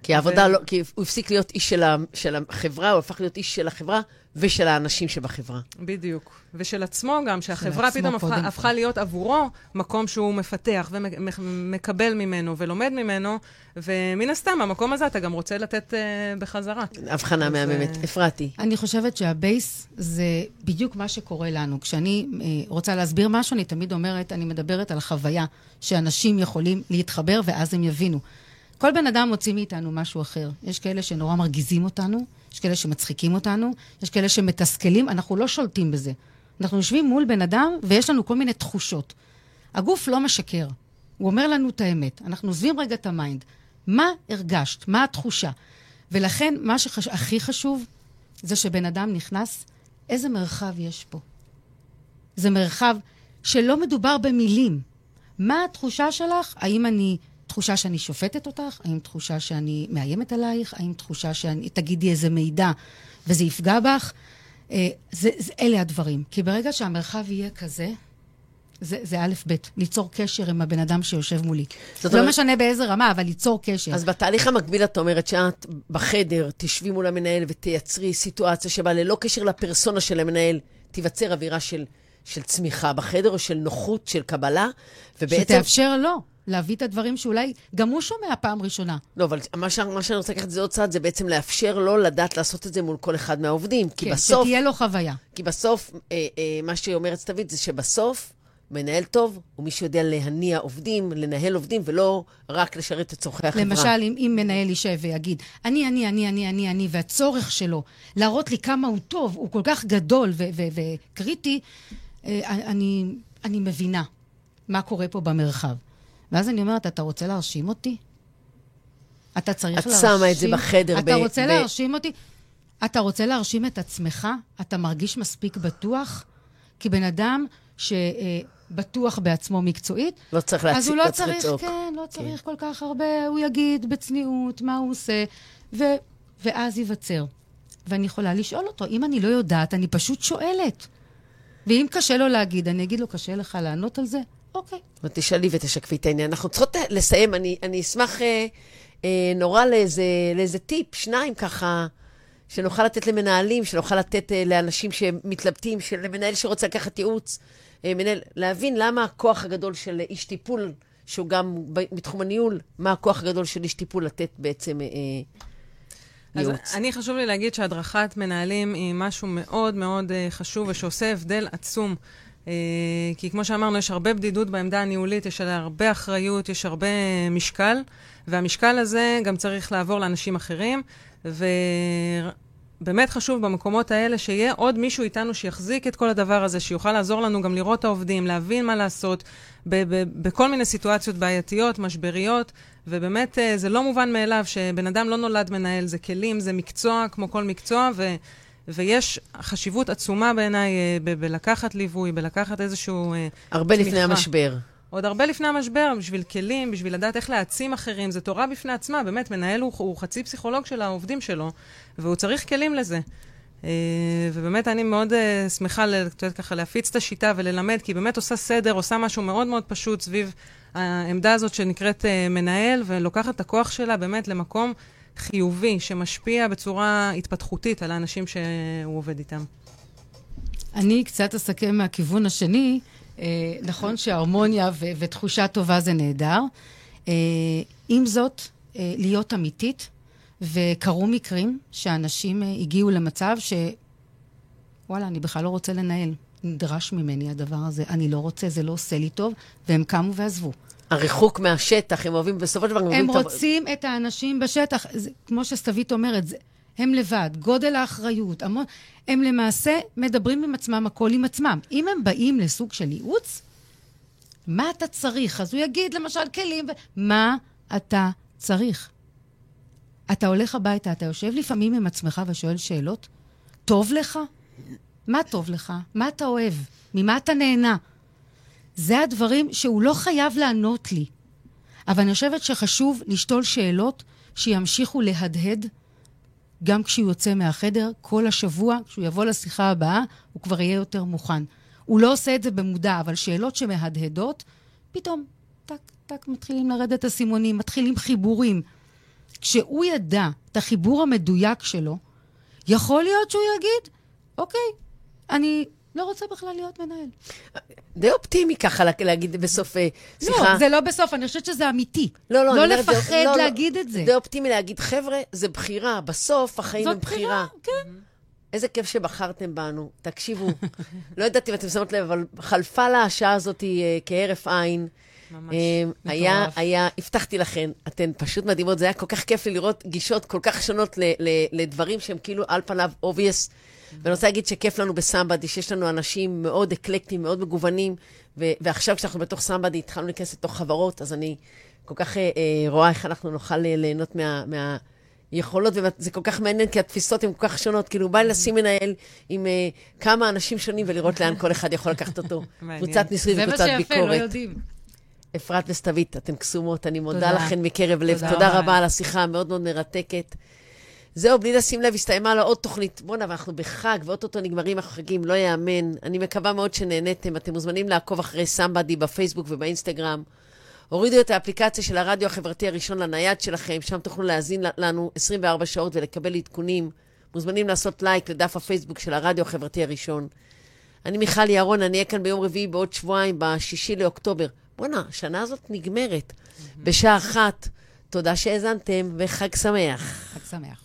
כי העבודה לא, כי הוא הפסיק להיות איש של, ה, של החברה, הוא הפך להיות איש של החברה ושל האנשים שבחברה. בדיוק. ושל עצמו גם, שהחברה עצמו פתאום הפכה. הפכה להיות עבורו מקום שהוא מפתח ומקבל ממנו ולומד ממנו, ומן הסתם, במקום הזה אתה גם רוצה לתת uh, בחזרה. הבחנה אז, מהממת. אה, אפרתי. אני חושבת שהבייס זה בדיוק מה שקורה לנו. כשאני אה, רוצה להסביר משהו, אני תמיד אומרת, אני מדברת על חוויה שאנשים יכולים להתחבר ואז הם יבינו. כל בן אדם מוציא מאיתנו משהו אחר. יש כאלה שנורא מרגיזים אותנו, יש כאלה שמצחיקים אותנו, יש כאלה שמתסכלים, אנחנו לא שולטים בזה. אנחנו יושבים מול בן אדם ויש לנו כל מיני תחושות. הגוף לא משקר, הוא אומר לנו את האמת. אנחנו עוזבים רגע את ה mind. מה הרגשת? מה התחושה? ולכן, מה שהכי חשוב זה שבן אדם נכנס, איזה מרחב יש פה. זה מרחב שלא מדובר במילים. מה התחושה שלך? האם אני, תחושה שאני שופטת אותך? האם תחושה שאני מאיימת עלייך? האם תחושה שאני, תגידי איזה מידע וזה יפגע בך? אה, זה, זה, אלה הדברים. כי ברגע שהמרחב יהיה כזה, זה, זה א', ב', ליצור קשר עם הבן אדם שיושב מולי. זאת לא אומרת- משנה באיזה רמה, אבל ליצור קשר. אז בתהליך המקביל את אומרת שאת בחדר תשבי מול המנהל ותייצרי סיטואציה שבה ללא קשר לפרסונה של המנהל, תיווצר אווירה של, של צמיחה בחדר או של נוחות, של קבלה, ובעצם... שתאפשר לו להביא את הדברים שאולי גם הוא שומע פעם ראשונה. לא, אבל מה, ש... מה שאני רוצה לקחת זה עוד צעד, זה בעצם לאפשר לו לדעת לעשות את זה מול כל אחד מהעובדים. כי כן, בסוף, שתהיה לו חוויה. כי בסוף, אה, אה, מה שאומרת סתווית זה שבסוף, מנהל טוב הוא מי שיודע להניע עובדים, לנהל עובדים, ולא רק לשרת את צורכי החברה. למשל, אם, אם מנהל יישב ויגיד, אני, אני, אני, אני, אני, אני, והצורך שלו להראות לי כמה הוא טוב, הוא כל כך גדול וקריטי, אה, אני, אני מבינה מה קורה פה במרחב. ואז אני אומרת, אתה רוצה להרשים אותי? אתה צריך את להרשים... שמה את זה בחדר אתה ב- רוצה ב- להרשים אותי? אתה רוצה להרשים את עצמך? אתה מרגיש מספיק בטוח? כי בן אדם שבטוח בעצמו מקצועית, לא צריך אז להציג, הוא לא צריך לצעוק. כן, לא צריך כל כך הרבה, הוא יגיד בצניעות מה הוא עושה, ו, ואז ייווצר. ואני יכולה לשאול אותו, אם אני לא יודעת, אני פשוט שואלת. ואם קשה לו להגיד, אני אגיד לו, קשה לך לענות על זה? אוקיי. ותשאלי ותשקפי את העניין. אנחנו צריכות אה, לסיים. אני, אני אשמח אה, אה, נורא לאיזה, לאיזה טיפ, שניים ככה, שנוכל לתת למנהלים, שנוכל לתת אה, לאנשים שמתלבטים, של מנהל שרוצה לקחת ייעוץ, אה, מנהל, להבין למה הכוח הגדול של איש טיפול, שהוא גם בתחום הניהול, מה הכוח הגדול של איש טיפול לתת בעצם אה, אז ייעוץ. אני חשוב לי להגיד שהדרכת מנהלים היא משהו מאוד מאוד uh, חשוב ושעושה הבדל עצום. Uh, כי כמו שאמרנו, יש הרבה בדידות בעמדה הניהולית, יש עליה הרבה אחריות, יש הרבה אה, משקל, והמשקל הזה גם צריך לעבור לאנשים אחרים, ובאמת חשוב במקומות האלה שיהיה עוד מישהו איתנו שיחזיק את כל הדבר הזה, שיוכל לעזור לנו גם לראות את העובדים, להבין מה לעשות, בכל מיני סיטואציות בעייתיות, משבריות, ובאמת אה, זה לא מובן מאליו שבן אדם לא נולד מנהל, זה כלים, זה מקצוע כמו כל מקצוע, ו... ויש חשיבות עצומה בעיניי אה, ב- בלקחת ליווי, בלקחת איזשהו... אה, הרבה לפני תמיכה. המשבר. עוד הרבה לפני המשבר, בשביל כלים, בשביל לדעת איך להעצים אחרים, זה תורה בפני עצמה, באמת, מנהל הוא, הוא חצי פסיכולוג של העובדים שלו, והוא צריך כלים לזה. אה, ובאמת, אני מאוד שמחה, את יודעת, ככה, להפיץ את השיטה וללמד, כי היא באמת עושה סדר, עושה משהו מאוד מאוד פשוט סביב העמדה הזאת שנקראת מנהל, ולוקחת את הכוח שלה באמת למקום חיובי, שמשפיע בצורה התפתחותית על האנשים שהוא עובד איתם. אני קצת אסכם מהכיוון השני. אה, נכון שהרמוניה ו- ותחושה טובה זה נהדר. אה, עם זאת, אה, להיות אמיתית, וקרו מקרים שאנשים הגיעו למצב ש... וואלה, אני בכלל לא רוצה לנהל. נדרש ממני הדבר הזה. אני לא רוצה, זה לא עושה לי טוב, והם קמו ועזבו. הריחוק מהשטח, הם אוהבים, בסופו של דבר, הם רוצים את האנשים בשטח. זה, כמו שסתווית אומרת, זה, הם לבד, גודל האחריות, המון... הם למעשה מדברים עם עצמם, הכל עם עצמם. אם הם באים לסוג של ייעוץ, מה אתה צריך? אז הוא יגיד, למשל, כלים. מה אתה צריך? אתה הולך הביתה, אתה יושב לפעמים עם עצמך ושואל שאלות? טוב לך? מה טוב לך? מה אתה אוהב? ממה אתה נהנה? זה הדברים שהוא לא חייב לענות לי. אבל אני חושבת שחשוב לשתול שאלות שימשיכו להדהד גם כשהוא יוצא מהחדר, כל השבוע, כשהוא יבוא לשיחה הבאה, הוא כבר יהיה יותר מוכן. הוא לא עושה את זה במודע, אבל שאלות שמהדהדות, פתאום, טק, טק, מתחילים לרדת אסימונים, מתחילים חיבורים. כשהוא ידע את החיבור המדויק שלו, יכול להיות שהוא יגיד, אוקיי, אני לא רוצה בכלל להיות מנהל. די אופטימי ככה לה- להגיד בסוף אה, שיחה. לא, זה לא בסוף, אני חושבת שזה אמיתי. לא, לא, לא לפחד לא, לא. להגיד את זה. די אופטימי להגיד, חבר'ה, זה בחירה, בסוף החיים הם זאת בחירה. בחירה, כן. איזה כיף שבחרתם בנו. תקשיבו, לא יודעת אם אתם שמות לב, אבל חלפה לה השעה הזאת אה, כהרף עין. ממש אה, היה, מטורף. היה, הבטחתי לכן, אתן פשוט מדהימות, זה היה כל כך כיף לי לראות גישות כל כך שונות לדברים שהם כאילו על פניו obvious. ואני רוצה להגיד שכיף לנו בסמבדי, שיש לנו אנשים מאוד אקלקטיים, מאוד מגוונים, ו- ועכשיו כשאנחנו בתוך סמבדי התחלנו להיכנס לתוך חברות, אז אני כל כך אה, אה, רואה איך אנחנו נוכל אה, ליהנות מה... מה יכולות, וזה כל כך מעניין, כי התפיסות הן כל כך שונות. כאילו, בא לי לשים מנהל עם אה, כמה אנשים שונים ולראות לאן כל אחד יכול לקחת אותו. מעניין. קבוצת ניסוי זה מה וקבוצת שיפה, ביקורת. לא יודעים. אפרת וסתווית, אתן קסומות, אני מודה תודה. לכן מקרב לב. תודה תודה רבה. רבה על השיחה המאוד מאוד מרתקת. זהו, בלי לשים לב, הסתיימה לו עוד תוכנית. בואנה, ואנחנו בחג, ואו-טו-טו נגמרים החגים, לא יאמן. אני מקווה מאוד שנהניתם. אתם מוזמנים לעקוב אחרי סמבדי בפייסבוק ובאינסטגרם. הורידו את האפליקציה של הרדיו החברתי הראשון לנייד שלכם, שם תוכלו להאזין לנו 24 שעות ולקבל עדכונים. מוזמנים לעשות לייק לדף הפייסבוק של הרדיו החברתי הראשון. אני מיכל ירון, אני אהיה כאן ביום רביעי בעוד שבועיים, בשישי לאוקטובר. בואנה, השנה הזאת נגמרת. בשעה אחת. תודה שהאזנתם, וחג שמח. חג שמח.